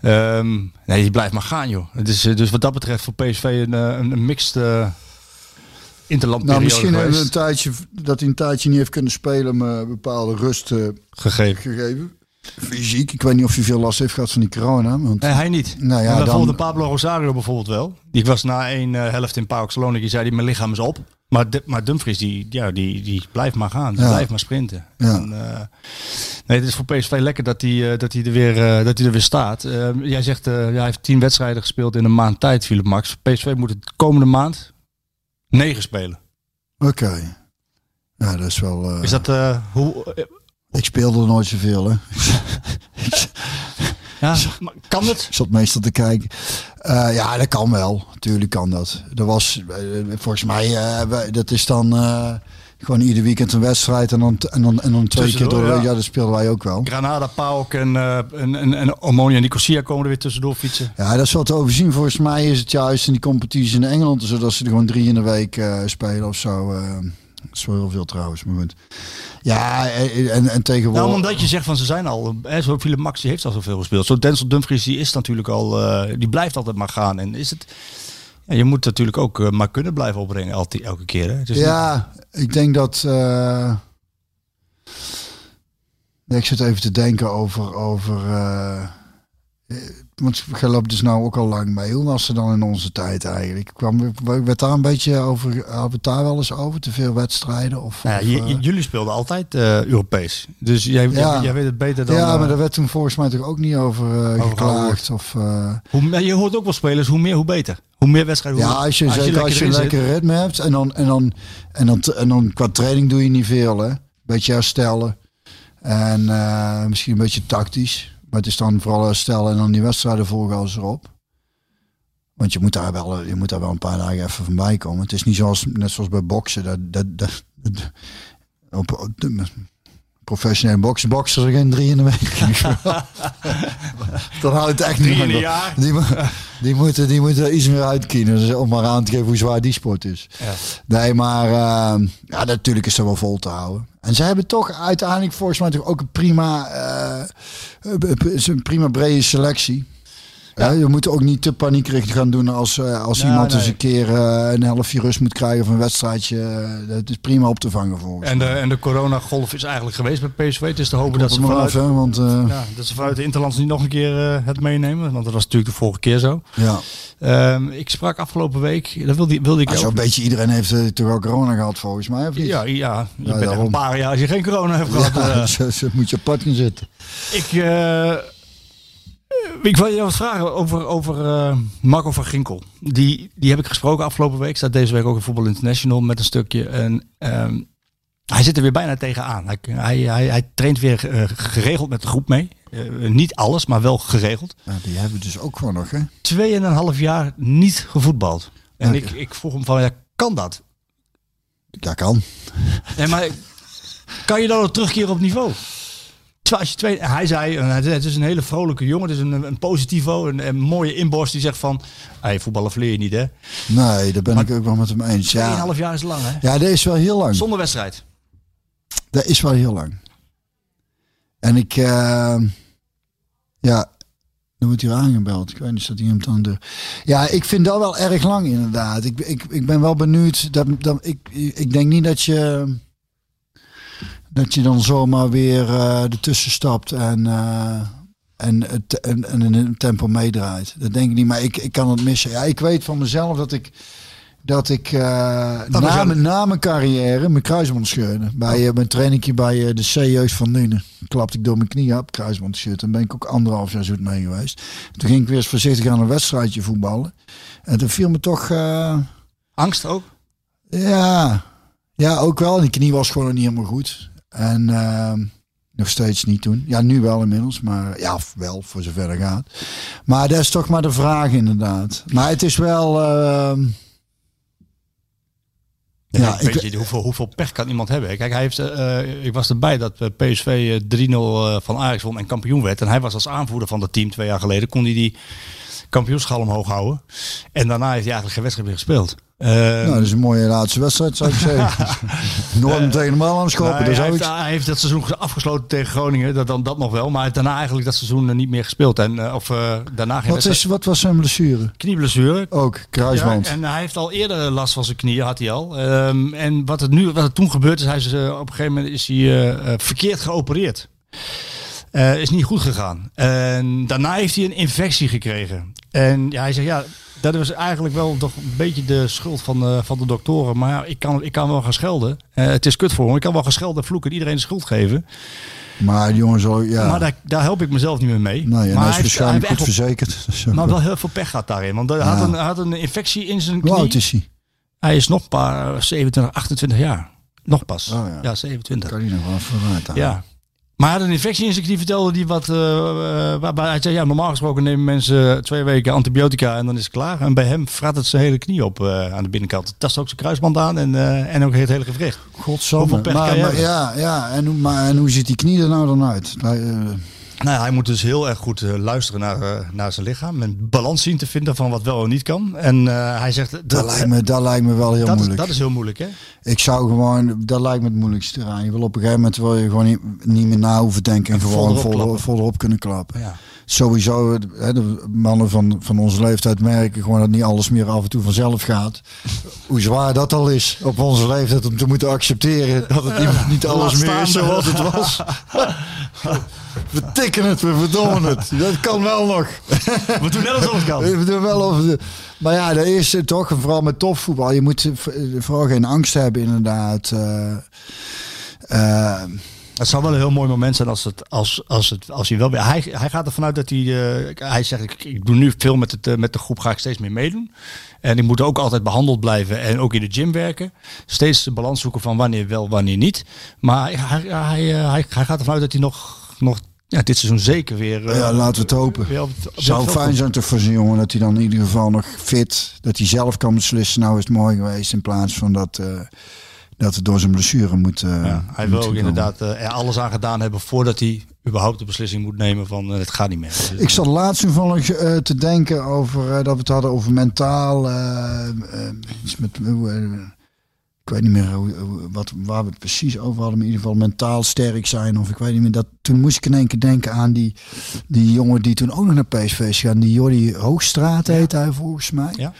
Ehm, nee, die blijft maar gaan, joh. Het is, eh, dus wat dat betreft voor PSV een, eh, een, een mixed interlandperiode Nou, misschien hebben we een tijdje, dat hij een tijdje niet heeft kunnen spelen, maar bepaalde rust eh, gegeven. gegeven. Fysiek, ik weet niet of hij veel last heeft gehad van die corona. Want, Nee, hij niet. Nou ja, maar dan- bijvoorbeeld de Pablo Rosario bijvoorbeeld wel. Die was na één eh, helft in PAOK Saloniki, zei hij, mijn lichaam is op. Maar, de, maar Dumfries, die, ja, die, die blijft maar gaan. Die Ja. blijft maar sprinten. Ja. En, eh, nee, het is voor PSV lekker dat hij, eh, dat hij, er, weer, eh, dat hij er weer staat. Jij zegt, eh, ja, hij heeft tien wedstrijden gespeeld in een maand tijd, Philip Max. PSV moet het komende maand negen spelen. Oké. Ja, dat is wel... eh, Is dat, eh, hoe... Ik speelde nooit zoveel, hè. [LAUGHS] ja, maar kan het? Ik zat meestal te kijken. Eh, ja, dat kan wel. Tuurlijk kan dat. Er was, volgens mij, eh, dat is dan eh, gewoon ieder weekend een wedstrijd en dan, en dan, en dan twee keer door. de ja. Ja. dat speelden wij ook wel. Granada, PAOK en, eh en, en, en Omonia Nicosia komen er weer tussendoor fietsen. Ja, dat is wat te overzien. Volgens mij is het juist in die competitie in Engeland, zodat ze er gewoon drie in de week eh, spelen of zo. eh. dat is wel heel veel trouwens, maar goed. Ja, en, en tegenwoordig... Nou, omdat je zegt van ze zijn al, hè, zo Philip Max die heeft al zoveel gespeeld. Zo Denzel Dumfries die is natuurlijk al, die blijft altijd maar gaan. En is het, ja, je moet natuurlijk ook eh, maar kunnen blijven opbrengen altijd, elke keer. Hè? Ja, ik denk dat. eh, ik zit even te denken over. over eh, want jij loopt dus nou ook al lang mee. Hoe was het dan in onze tijd eigenlijk? Kwam, werd daar een beetje over. Hadden we het daar wel eens over? Te veel wedstrijden? Of, of, ja, eh, jullie speelden altijd eh, Europees. Dus jij, Ja. jij, weet het beter dan... ja, maar eh, daar werd toen volgens mij toch ook niet over eh, Over geklaagd. Of, eh, hoe, je hoort ook wel spelers, hoe meer hoe beter. Hoe meer wedstrijden, hoe ja, als je, zeker als je erin een zit. lekker ritme hebt. En dan, en, dan, en, dan, en dan qua training doe je niet veel. Hè? Beetje herstellen. En eh, misschien een beetje tactisch. Maar het is dan vooral herstellen en dan die wedstrijden volgen als erop. Want je moet daar wel, je moet daar wel een paar dagen even van bij komen. Het is niet zoals, net zoals bij boksen. Dat, dat, dat, op, professionele boksen, boksen er geen drie in de week. [LAUGHS] [LAUGHS] dan houdt het echt Drie niet jaar. Die, die, moeten, die moeten iets meer uitkiezen. Dus om maar aan te geven hoe zwaar die sport is. Ja. Nee, maar eh, ja, natuurlijk is dat wel vol te houden. En ze hebben toch uiteindelijk volgens mij toch ook een prima, is een prima brede selectie. Ja. je moet ook niet te paniekerig gaan doen als, eh, als Ja, iemand nee. eens een keer eh, een halfje rust moet krijgen of een wedstrijdje. eh, dat is prima op te vangen volgens En de, en de coronagolf is eigenlijk geweest bij PSV. Het is te hopen dat ze, vanuit, af, hè, want ja, dat ze vanuit de Interlands niet nog een keer het meenemen. Want dat was natuurlijk de vorige keer zo. ja. Ehm, ik sprak afgelopen week, dat wilde, wilde ik zo'n beetje iedereen heeft eh, toch wel corona gehad volgens mij, of niet? Ja, ja, je bent er daarom. een paar jaar als je geen corona hebt gehad. Ja, [LAUGHS] zo, zo moet je apart gaan zitten. ik, ik wil je wat vragen over, over eh, Marco van Ginkel. Die, die heb ik gesproken afgelopen week. Staat deze week ook in Voetbal International met een stukje. En ehm, hij zit er weer bijna tegenaan. Hij, hij, hij, hij traint weer eh, geregeld met de groep mee. Eh, niet alles, maar wel geregeld. Ja, die hebben we dus ook gewoon nog, hè? Tweeënhalf jaar niet gevoetbald. En ik, ik vroeg hem van, ja, kan dat? Dat kan. Nee, maar kan je dan ook terugkeren op niveau? Terwijl als je twee, hij zei, eh, het is een hele vrolijke jongen, het is een, een positivo, een, een mooie inborst die zegt van, hey, voetballen verleer je niet hè. Nee, daar ben ik ook wel met hem eens. Ja, Tweeënhalf jaar is lang hè. ja dat is wel heel lang. Zonder wedstrijd. Dat is wel heel lang. En ik, eh, ja, dan wordt hier aangebeld. Ik weet niet, staat iemand aan de deur. Ja, ik vind dat wel erg lang inderdaad. Ik, ik, ik ben wel benieuwd. Dat, dat, ik, ik denk niet dat je, dat je dan zomaar weer eh ertussen stapt en, eh, en, het, en, en in een tempo meedraait. Dat denk ik niet, maar ik, ik kan het missen. Ja, ik weet van mezelf dat ik dat ik was na, mijn, na mijn carrière mijn kruisband scheurde. Bij mijn trainingje bij de C-jeugd van Nuenen. Klapte ik door mijn knie op, kruisband scheurde. En ben ik ook anderhalf jaar zoet mee geweest. Toen ging ik weer eens voorzichtig aan een wedstrijdje voetballen. En toen viel me toch... Angst ook? ja, ja, ook wel. En die knie was gewoon niet helemaal goed. En ehm, nog steeds niet toen. Ja, nu wel inmiddels. Maar ja, wel, voor zover het gaat. Maar dat is toch maar de vraag inderdaad. Maar het is wel... ehm, Ja, Ja, weet ik- je, hoeveel, hoeveel pech kan iemand hebben? Kijk, hij heeft, eh, ik was erbij dat eh, PSV eh, 3-0 eh, van Ajax won en kampioen werd. En hij was als aanvoerder van dat team twee jaar geleden. Kon hij die kampioenschal omhoog houden. En daarna heeft hij eigenlijk geen wedstrijd meer gespeeld. Eh, Nou, dat is een mooie laatste wedstrijd, zou ik [LAUGHS] zeggen. Nooit tegen de bal aan schoppen, nou, dat hij, heeft, hij heeft dat seizoen afgesloten tegen Groningen. Dat, dan, dat nog wel. Maar hij heeft daarna eigenlijk dat seizoen eh, niet meer gespeeld. En, eh, of eh, daarna geen Wat, is, wat was zijn blessure? Knieblessure. Ook, kruisband. Ja, en hij heeft al eerder last van zijn knieën, had hij al. Ehm, en wat, het nu, wat er toen gebeurd is, hij is eh, op een gegeven moment is hij eh, eh, verkeerd geopereerd. Eh, is niet goed gegaan. En daarna heeft hij een infectie gekregen. En ja, hij zegt, ja, dat was eigenlijk wel toch een beetje de schuld van, de- van de doktoren. Maar ja, ik kan, ik kan wel gaan schelden. Eh, het is kut voor hem. Ik kan wel gaan schelden en vloeken en iedereen de schuld geven. Maar die jongen zal, ja... Maar daar, daar help ik mezelf niet meer mee. ja, maar hij is waarschijnlijk hij goed verzekerd. [LAUGHS] Maar wel- heel veel pech gehad daarin. Want hij had, een, had een infectie in zijn knie. Hoe oud is hij? Hij is nog een paar 27, 28 jaar. Nog pas. Oh ja. ja. 27. Kan hij nog wel vooruit. Ja. Maar hij had een infectie in zijn knie, vertelde die wat. eh, eh, waarbij hij zei: ja, normaal gesproken nemen mensen twee weken antibiotica en dan is het klaar. En bij hem vraat het zijn hele knie op eh, aan de binnenkant. Het tast ook zijn kruisband aan en, en ook het hele gewricht. Godsamme. Pech maar, ja, ja. En, hoe- maar, en hoe ziet die knie er nou dan uit? Nou, hij moet dus heel erg goed eh, luisteren naar, eh, naar zijn lichaam. En balans zien te vinden van wat wel en niet kan. En eh, hij zegt. dat, lijkt me, dat lijkt me wel heel dat, moeilijk. dat is heel moeilijk, hè? Ik zou gewoon, dat lijkt me het moeilijkste eraan. Je wil op een gegeven moment wil je gewoon niet, niet meer na hoeven denken en vol gewoon erop vol, klappen. vol erop kunnen klappen. Ja. Sowieso, hè, de mannen van, van onze leeftijd merken gewoon dat niet alles meer af en toe vanzelf gaat. Hoe zwaar dat al is op onze leeftijd om te moeten accepteren dat het niet, niet alles meer is zoals het was. We tikken het, we verdommen het. Dat kan wel nog. We doen net alsof het kan. We doen wel over de, maar ja, dat is het toch, vooral met topvoetbal. Je moet vooral geen angst hebben, inderdaad. Eh, Het zou wel een heel mooi moment zijn als, het, als, als, het, als hij wel weer. Hij, hij gaat ervan uit dat hij. eh, hij zegt: ik, ik doe nu veel met, het, eh, met de groep, ga ik steeds meer meedoen. En ik moet ook altijd behandeld blijven en ook in de gym werken. Steeds de balans zoeken van wanneer wel, wanneer niet. Maar hij, hij, hij, eh, hij, hij gaat ervan uit dat hij nog, nog ja, dit seizoen zeker weer. ja, laten we het hopen. het- Zou fijn zijn toch voor zo'n jongen dat hij dan in ieder geval nog fit, dat hij zelf kan beslissen. Nou is het mooi geweest in plaats van dat, dat door zijn blessure moet. eh, Ja, hij wil ook inderdaad eh, er alles aan gedaan hebben voordat hij überhaupt de beslissing moet nemen van eh, het gaat niet meer. Dus, Ik zat laatst toevallig eh, te denken over eh, dat we het hadden over mentaal. eh, eh, iets met, eh, ik weet niet meer wat, waar we het precies over hadden. Maar in ieder geval mentaal sterk zijn. Of ik weet niet meer. Dat, toen moest ik in één keer denken aan die, die jongen die toen ook nog naar PSV is gegaan. Die Jordi Hoogstraat heet hij volgens mij. Ja.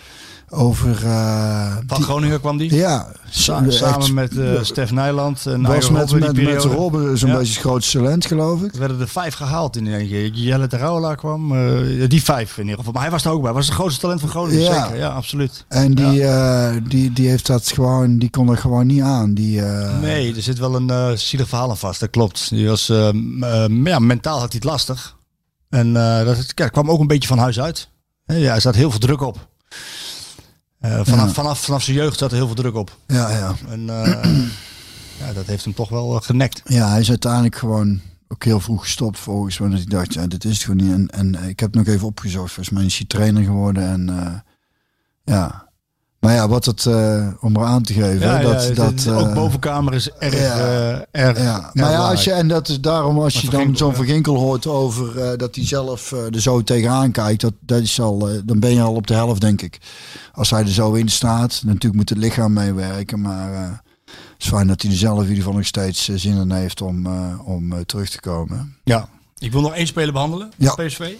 Over... eh, van die- Groningen kwam die. ja, Sa- echt- samen met eh Stef Nijland en was met, Robben met, met periode. Robben zo'n Ja. beetje het grootste talent, geloof ik. Er werden er vijf gehaald in één keer. Jelle de Rauwelaar kwam. eh, die vijf in ieder geval. Maar hij was er ook bij. Was het grootste talent van Groningen. Ja. Zeker. Ja, absoluut. En die, die, die heeft dat gewoon, die kon er gewoon niet aan. Die, Nee, er zit wel een zielig verhaal aan vast. Dat klopt. Die was, ja, mentaal had hij het lastig. En dat ja, kwam ook een beetje van huis uit. Ja, er zat heel veel druk op. Eh, vanaf, Ja. vanaf, vanaf zijn jeugd zat er heel veel druk op. Ja, ja. En eh, [CLEARS THROAT] ja, dat heeft hem toch wel eh, genekt. ja, hij is uiteindelijk gewoon ook heel vroeg gestopt volgens mij. Dat ik dacht, ja, dit is het gewoon niet. En, en ik heb nog even opgezocht. Volgens mij is hij trainer geworden. En ja. Maar ja, wat het, eh, om er aan te geven. Ja, dat, ja, dat, ook eh, bovenkamer is erg, ja. eh, erg Ja, maar ja, als je, en dat is daarom als Maar je dan zo'n ja. Van Ginkel hoort over dat hij zelf er zo tegenaan kijkt, dat, dat is al, dan ben je al op de helft, denk ik. Als hij er zo in staat, natuurlijk moet het lichaam meewerken, maar het is fijn dat hij er zelf in ieder geval nog steeds zin in heeft om, om terug te komen. Ja, ik wil nog één speler behandelen. PSV.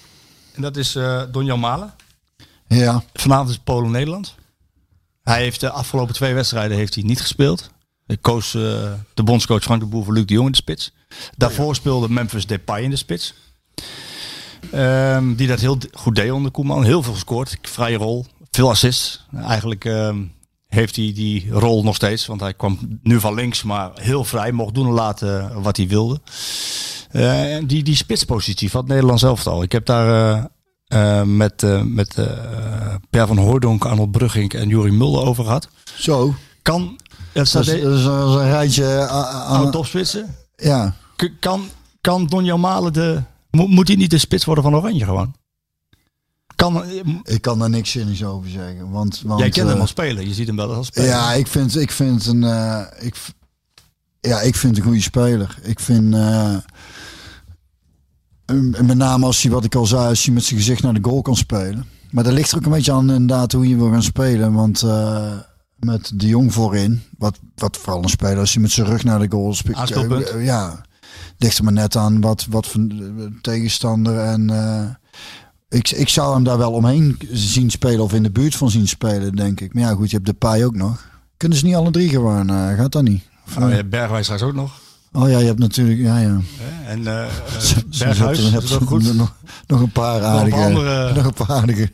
En dat is Donjan Malen. Ja, Vanavond is Polen-Nederland. Hij heeft de afgelopen twee wedstrijden heeft hij niet gespeeld. Ik koos eh, de bondscoach Frank de Boer voor Luc de Jong in de spits. Daarvoor speelde Memphis Depay in de spits. Ehm, die dat heel goed deed onder Koeman. Heel veel gescoord. Vrije rol. Veel assists. Eigenlijk ehm, heeft hij die rol nog steeds. Want hij kwam nu van links, maar heel vrij. Mocht doen en laten wat hij wilde. Eh, die, die spitspositie van het Nederlands elftal. Ik heb daar eh, eh, met, eh, met eh, Per van Hooydonk, Arnold Brugging en Juri Mulder over gehad. zo. Kan, het Dat is, de, dat is een, dat is een rijtje aan, topspitsen. ja. K- Kan, kan Donjan Malen de... Moet, moet hij niet de spits worden van Oranje gewoon? Kan, Ik kan daar niks zinnigs over zeggen. Want, want, jij kent hem al spelen. Je ziet hem wel als spelen. Ja, ik vind, ik vind een. ik, ja, ik vind een goede speler. Ik vind. En met name als hij, wat ik al zei, als hij met zijn gezicht naar de goal kan spelen. Maar dat ligt er ook een beetje aan inderdaad hoe je wil gaan spelen. Want eh, met de Jong voorin, wat, wat vooral een speler, als hij met zijn rug naar de goal speelt. Eh, ja, ligt er maar net aan wat, wat voor eh, tegenstander. En ik, ik zou hem daar wel omheen zien spelen of in de buurt van zien spelen, denk ik. Maar ja, goed, je hebt de paai ook nog. Kunnen ze niet alle drie gewoon? gaat dat niet? Of, Nou, ja, Bergwijn straks ook nog. Oh ja, je hebt natuurlijk, ja, ja. En [LAUGHS] Zo Berghuis er- is ook goed. Nog, nog een paar aardige. andere- Nog een paar aardige.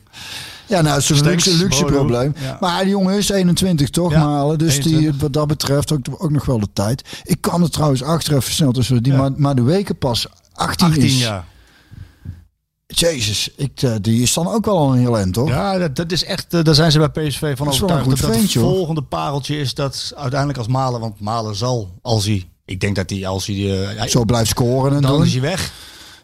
Ja, nou, het is een Stenks, luxe, luxe Bodo. probleem. Ja. Maar die jongen is 21 toch, Ja, Malen. Dus die, 21. wat dat betreft ook, ook nog wel de tijd. Ik kan het trouwens achter even snel tussen die Ja. maar, maar de weken pas 18, 18 is. jaar. Jezus, ik, eh, die is dan ook wel al een heel eind, toch? Ja, dat, dat is echt, daar zijn ze bij PSV van Dat overtuigd. Dat, het volgende pareltje is dat uiteindelijk als Malen, want Malen zal, als hij, ik denk dat hij, als hij, eh, Zo blijft scoren en dan doen. is hij weg.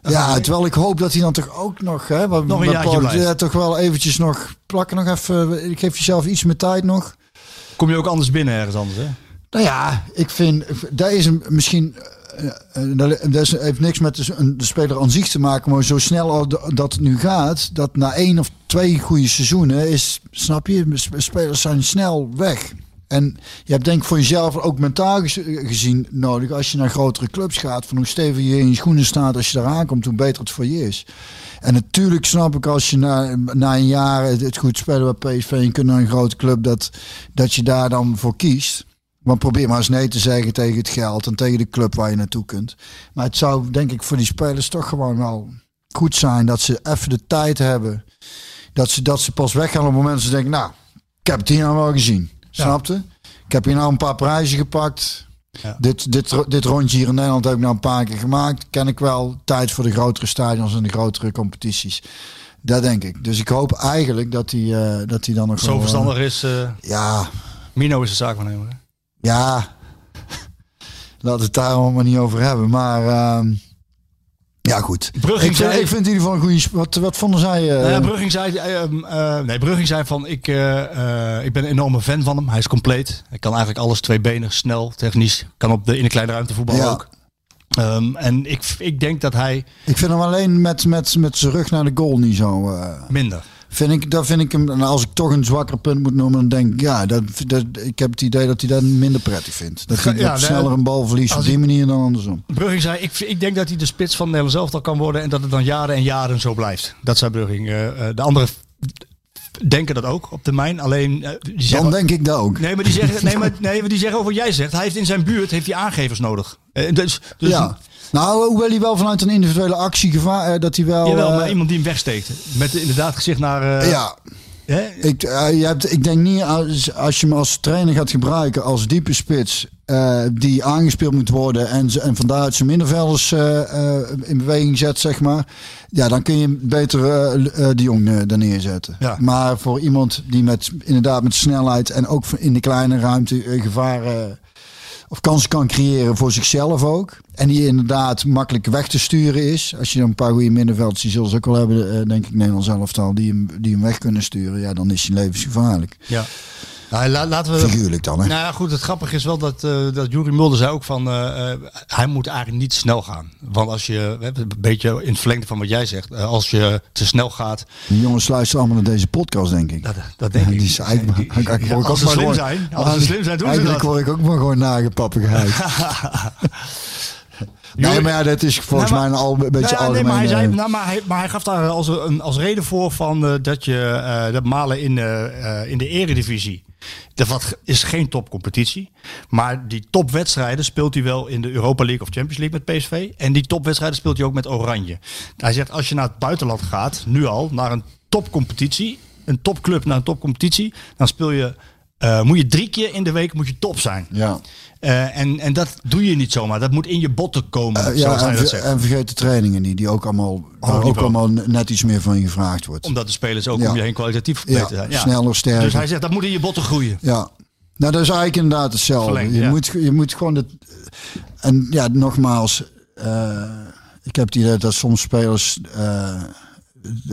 Ja, terwijl ik hoop dat hij dan toch ook nog, hè, wat, Nog een jaartje ja, toch wel eventjes nog plakken nog even. Ik geef jezelf iets meer tijd nog. Kom je ook anders binnen ergens anders, hè? Nou ja, ik vind, daar is een, misschien, eh, eh, dat heeft niks met de, speler aan zich te maken, maar zo snel dat het nu gaat, dat na één of twee goede seizoenen is, snap je, sp- spelers zijn snel weg. En je hebt denk ik voor jezelf ook mentaal gez- gezien nodig, als je naar grotere clubs gaat, van hoe stevig je in je schoenen staat als je daar aankomt, hoe beter het voor je is. En natuurlijk snap ik als je na, na een jaar het, goed spelen bij PSV en kunt naar een grote club, dat, dat je daar dan voor kiest. Maar probeer maar eens nee te zeggen tegen het geld en tegen de club waar je naartoe kunt. Maar het zou denk ik voor die spelers toch gewoon wel goed zijn dat ze even de tijd hebben. Dat ze, dat ze pas weggaan op het moment dat ze denken, nou, ik heb het hier nou wel gezien. Snapte? Ik heb hier nou een paar prijzen gepakt. Ja. Dit, dit, dit rondje hier in Nederland heb ik nou een paar keer gemaakt. Ken ik wel. Tijd voor de grotere stadions en de grotere competities. Dat denk ik. Dus ik hoop eigenlijk dat hij eh, dat hij dan nog Zo wel, eh, verstandig is, eh, ja, Mino is de zaakwaarnemer. hè? ja, [LAUGHS] laten we het daar allemaal niet over hebben. Maar ehm, ja, goed. Brugging ik, vind, zei- ik vind in ieder geval een goede... Wat, wat vonden zij? ja, Brugging zei, eh, ehm, eh, nee, Brugging zei van, ik, ik ben een enorme fan van hem. Hij is compleet. Hij kan eigenlijk alles tweebenig, snel, technisch. Kan op de, in de kleine ruimte voetballen Ja. ook. Ehm, en ik, ik denk dat hij ik vind hem alleen met, met, met zijn rug naar de goal niet zo... minder. Vind ik, dat vind ik hem... Als ik toch een zwakker punt moet noemen, dan denk ik... Ja, dat, dat, ik heb het idee dat hij dat minder prettig vindt. Dat hij Ja, dat nee, sneller een bal verliest op die manier dan andersom. Brugging zei, ik, ik denk dat hij de spits van Nederland zelf al kan worden. En dat het dan jaren en jaren zo blijft. Dat zei Brugging. Eh, eh, de anderen denken dat ook op termijn. Alleen, eh, die zeggen, Dan denk ik dat ook. Nee, maar die zeggen, nee, [LAUGHS] maar, nee, maar die zeggen over wat jij zegt. Hij heeft in zijn buurt heeft hij aangevers nodig. Eh, dus, dus ja. Nou, hoewel hij wel vanuit een individuele actie gevaar... eh, dat hij wel... Jawel, eh, maar iemand die hem wegsteekt. Met inderdaad gezicht naar... eh, ja, hè? Ik, eh, je hebt, ik denk niet als, als je hem als trainer gaat gebruiken als diepe spits eh, die aangespeeld moet worden en, en vandaar zijn middenvelders eh, eh, in beweging zet, zeg maar. Ja, dan kun je beter eh eh, de Jong eh, daar neerzetten. Ja. Maar voor iemand die met inderdaad met snelheid en ook in de kleine ruimte eh, gevaar eh, of kansen kan creëren voor zichzelf ook. En die inderdaad makkelijk weg te sturen is. Als je dan een paar goede middenvelders, die zullen ze ook wel hebben, eh, denk ik, Nederlands elftal, die hem, die hem weg kunnen sturen. Ja, dan is hij levensgevaarlijk. Ja. Nou, la- laten we... Figuurlijk dan, hè? Nou ja, goed, het grappige is wel dat, uh, dat Jurie Mulder zei ook van, uh, uh, hij moet eigenlijk niet snel gaan. Want als je, een beetje in het verlengde van wat jij zegt, uh, als je te snel gaat. Die jongens luisteren allemaal naar deze podcast, denk ik. Dat, dat denk ja, ik. Die is eigenlijk, die, die, ja, als ze slim zijn, als ze slim zijn, doen ze dat. word ik ook maar gewoon nagepappegeheid. [LAUGHS] Nee, maar ja, dat is volgens nou, maar, mij al een beetje nou, algemeen. Nee, maar hij, zei, nou, maar, hij, maar hij gaf daar als, een, als reden voor van uh, dat je uh, dat Malen in, uh, in de eredivisie. Dat is geen topcompetitie. Maar die topwedstrijden speelt hij wel in de Europa League of Champions League met PSV. En die topwedstrijden speelt hij ook met Oranje. Hij zegt als je naar het buitenland gaat, nu al, naar een topcompetitie. Een topclub naar een topcompetitie. Dan speel je, uh, moet je drie keer in de week moet je top zijn. Ja. Uh, en, en dat doe je niet zomaar. Dat moet in je botten komen. Uh, ja, en, en, vergeet de trainingen niet, die ook allemaal, oh, ook allemaal net iets meer van je gevraagd wordt. Omdat de spelers ook ja. om je heen kwalitatief beter zijn. Ja. Sneller, sterker. Dus hij zegt dat moet in je botten groeien. Ja. Nou, dat is eigenlijk inderdaad hetzelfde. Verlengd, je, moet, je moet gewoon het. En ja, nogmaals, uh, ik heb het idee dat soms spelers.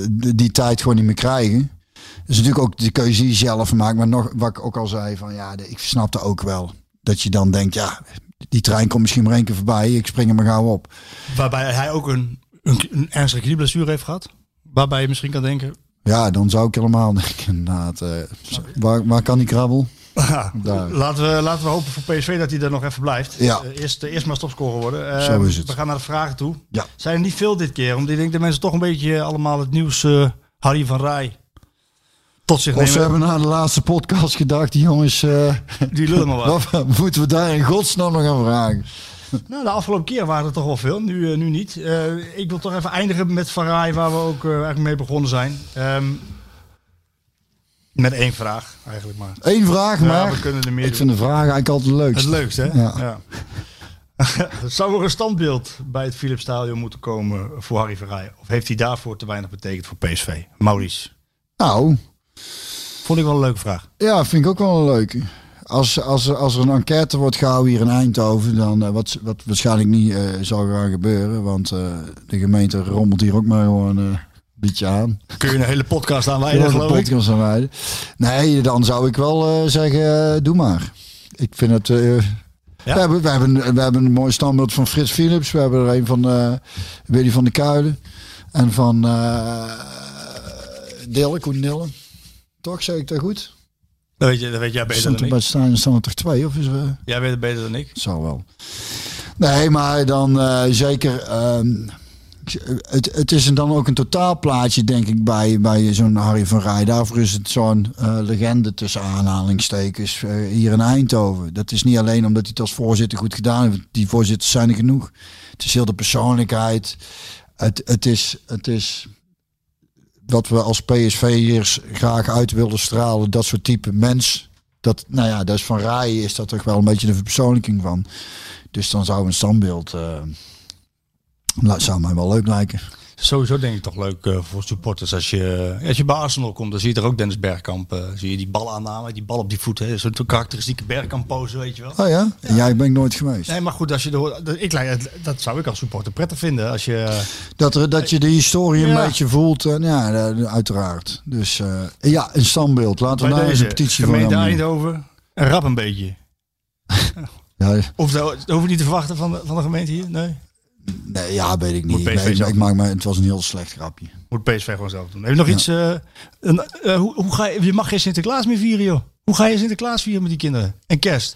Die, die tijd gewoon niet meer krijgen. Dat is natuurlijk ook de keuze die je zelf maakt. Maar nog, wat ik ook al zei, van ja, ik snapte ook wel. Dat je dan denkt, ja, die trein komt misschien maar één keer voorbij. Ik spring er maar gauw op. Waarbij hij ook een, een, een ernstige knieblessure heeft gehad. Waarbij je misschien kan denken... Ja, dan zou ik helemaal denken, [LAUGHS] inderdaad. eh, waar, waar kan die krabbel? [LAUGHS] Laten, we, laten we hopen voor PSV dat hij er nog even blijft. Ja. Eh, eerst, eerst maar stopscorer worden. Eh, Zo is het. We gaan naar de vragen toe. Ja. Zijn er niet veel dit keer? Omdat ik denk dat mensen toch een beetje allemaal het nieuws... eh, Harry van Rij tot zich Of ze nemen. hebben na de laatste podcast gedacht, die jongens, eh, Die lullen maar wat. [LAUGHS] wat moeten we daar in godsnaam nog aan vragen? [LAUGHS] Nou, de afgelopen keer waren er toch wel veel, nu, eh, nu niet. Eh, ik wil toch even eindigen met Rij, waar we ook eigenlijk mee begonnen zijn. Ehm, met één vraag, eigenlijk maar. Eén vraag Ja, maar. we kunnen er meer ik doen. vind de vraag eigenlijk altijd het leukst. Het leukste, hè? Ja. Ja. [LAUGHS] Zou er een standbeeld bij het Philips Stadion moeten komen voor Harry van Rij? Of heeft hij daarvoor te weinig betekend voor PSV? Maurice. Nou, Vond ik wel een leuke vraag. ja, vind ik ook wel een leuke. Als, als, er- als er een enquête wordt gehouden hier in Eindhoven, dan eh, wat, wat waarschijnlijk niet eh, zal gaan gebeuren. Want eh, de gemeente rommelt hier ook maar gewoon een beetje aan. Kun je een hele podcast aan Gewoon wijden, de geloof ik? podcast aanwijden. Nee, dan zou ik wel zeggen, doe maar. Ik vind het... Ja? we, hebben, we, hebben, we hebben een mooi standbeeld van Frits Philips. We hebben er een van Willy van der Kuilen. En van uh, Dille, Koen. Toch, zeg ik dat goed? Dat weet, je, dat weet jij beter Stond dan er bij ik. het stadion staan er toch twee? Of is er... Jij weet het beter dan ik. Zal wel. Nee, maar dan eh, zeker. ehm, het, het is dan ook een totaalplaatje, denk ik, bij, bij zo'n Harry van Rij. Daarvoor is het zo'n eh, legende tussen aanhalingstekens eh, hier in Eindhoven. Dat is niet alleen omdat hij het als voorzitter goed gedaan heeft. Die voorzitters zijn er genoeg. Het is heel de persoonlijkheid. Het, het, is, het is wat we als PSV'ers graag uit wilden stralen. Dat soort type mens. Dat, nou ja, dat is van Rij is dat toch wel een beetje de verpersoonlijking van. Dus dan zou een standbeeld. nou, zou mij wel leuk lijken. Sowieso denk ik toch leuk eh, voor supporters. Als je, als je bij Arsenal komt, dan zie je er ook Dennis Bergkamp. eh, zie je die bal aanname, die bal op die voet. Zo'n karakteristieke Bergkamp pose, weet je wel. Oh ja? Ja, ik ben ik nooit geweest. Nee, maar goed, als je dat- ik, dat zou ik als supporter prettig vinden. Als je, eh, Dat, er, dat je de historie een beetje voelt. En ja, eh, uiteraard. Dus eh, ja, een standbeeld. Laten we daar eens een petitie voor gemeente gaan doen. Eindhoven, rap een beetje. [LAUGHS] Ja, Of dat hoef je niet te verwachten van de, van de gemeente hier? Nee. Nee, ja, weet ik niet. Ik, PSV ik, zelf ik maak me, het was een heel slecht grapje. Moet PSV gewoon zelf doen. Heb je nog iets? eh, een, eh, hoe, hoe ga je, je mag geen Sinterklaas meer vieren, joh. Hoe ga je Sinterklaas vieren met die kinderen? En kerst?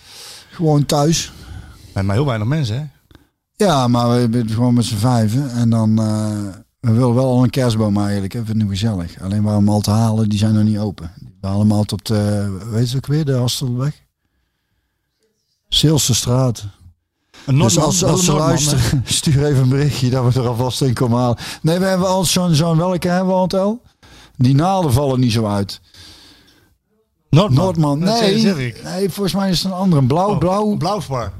Gewoon thuis. Met maar heel weinig mensen, hè? Ja, maar we zijn gewoon met z'n vijven. En dan... eh, we willen wel al een kerstboom eigenlijk. Hè. Vinden we gezellig. Alleen waar we hem al te halen, die zijn nog niet open. We halen hem altijd op de... Weet je ook weer? De Hastelweg? Zeelse straat. Een Dus Noordman, als, als ze luisteren, [LAUGHS] stuur even een berichtje dat we er alvast in komen halen. Nee, we hebben al zo'n zo'n welke hebben we al tel? Die naalden vallen niet zo uit. Noordman. Noordman, nee, zeg ik. nee, volgens mij is het een andere. Een blauw, Oh, blauw. Blauwspar.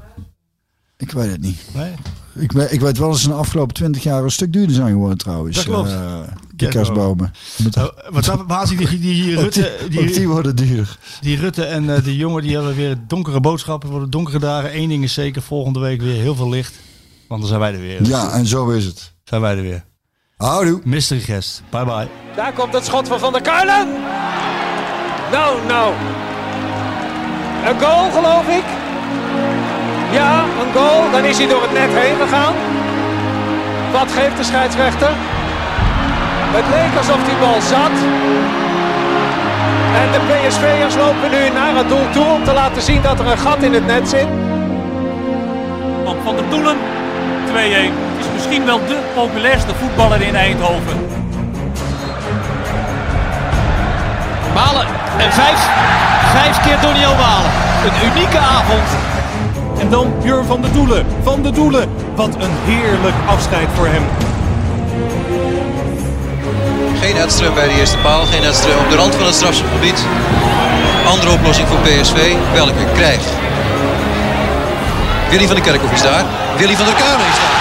Ik weet het niet. Nee? Ik weet, ik weet wel dat ze in de afgelopen twintig jaar een stuk duurder zijn geworden trouwens. Dat klopt. Eh, de Kerstbomen. kerstbomen. Uh, wat zie die, die, die [LAUGHS] Rutte, ook die die, worden duurder. die Rutte en eh, die jongen die hebben weer donkere boodschappen voor de donkere dagen. Eén ding is zeker, volgende week weer heel veel licht. Want dan zijn wij er weer. Ja, en zo is het. Zijn wij er weer. Houdoe. Mystery guest. Bye bye. Daar komt het schot van Van der Kuilen. Nou, nou. Een goal, geloof ik. Ja, een goal. Dan is hij door het net heen gegaan. Wat geeft de scheidsrechter? Het leek alsof die bal zat. En de PSV'ers lopen nu naar het doel toe om te laten zien dat er een gat in het net zit. Van Van der Doelen, 2-1. Het is misschien wel de populairste voetballer in Eindhoven. Malen en vijf. Vijf keer Doniel Malen. Een unieke avond. En dan Björn van de Doelen. Van de Doelen. Wat een heerlijk afscheid voor hem. Geen Edström bij de eerste paal, geen Edström op de rand van het strafschopgebied. Andere oplossing voor PSV, welke krijgt. Willy van der Kerkhoff is daar. Willy van der Kuilen is daar.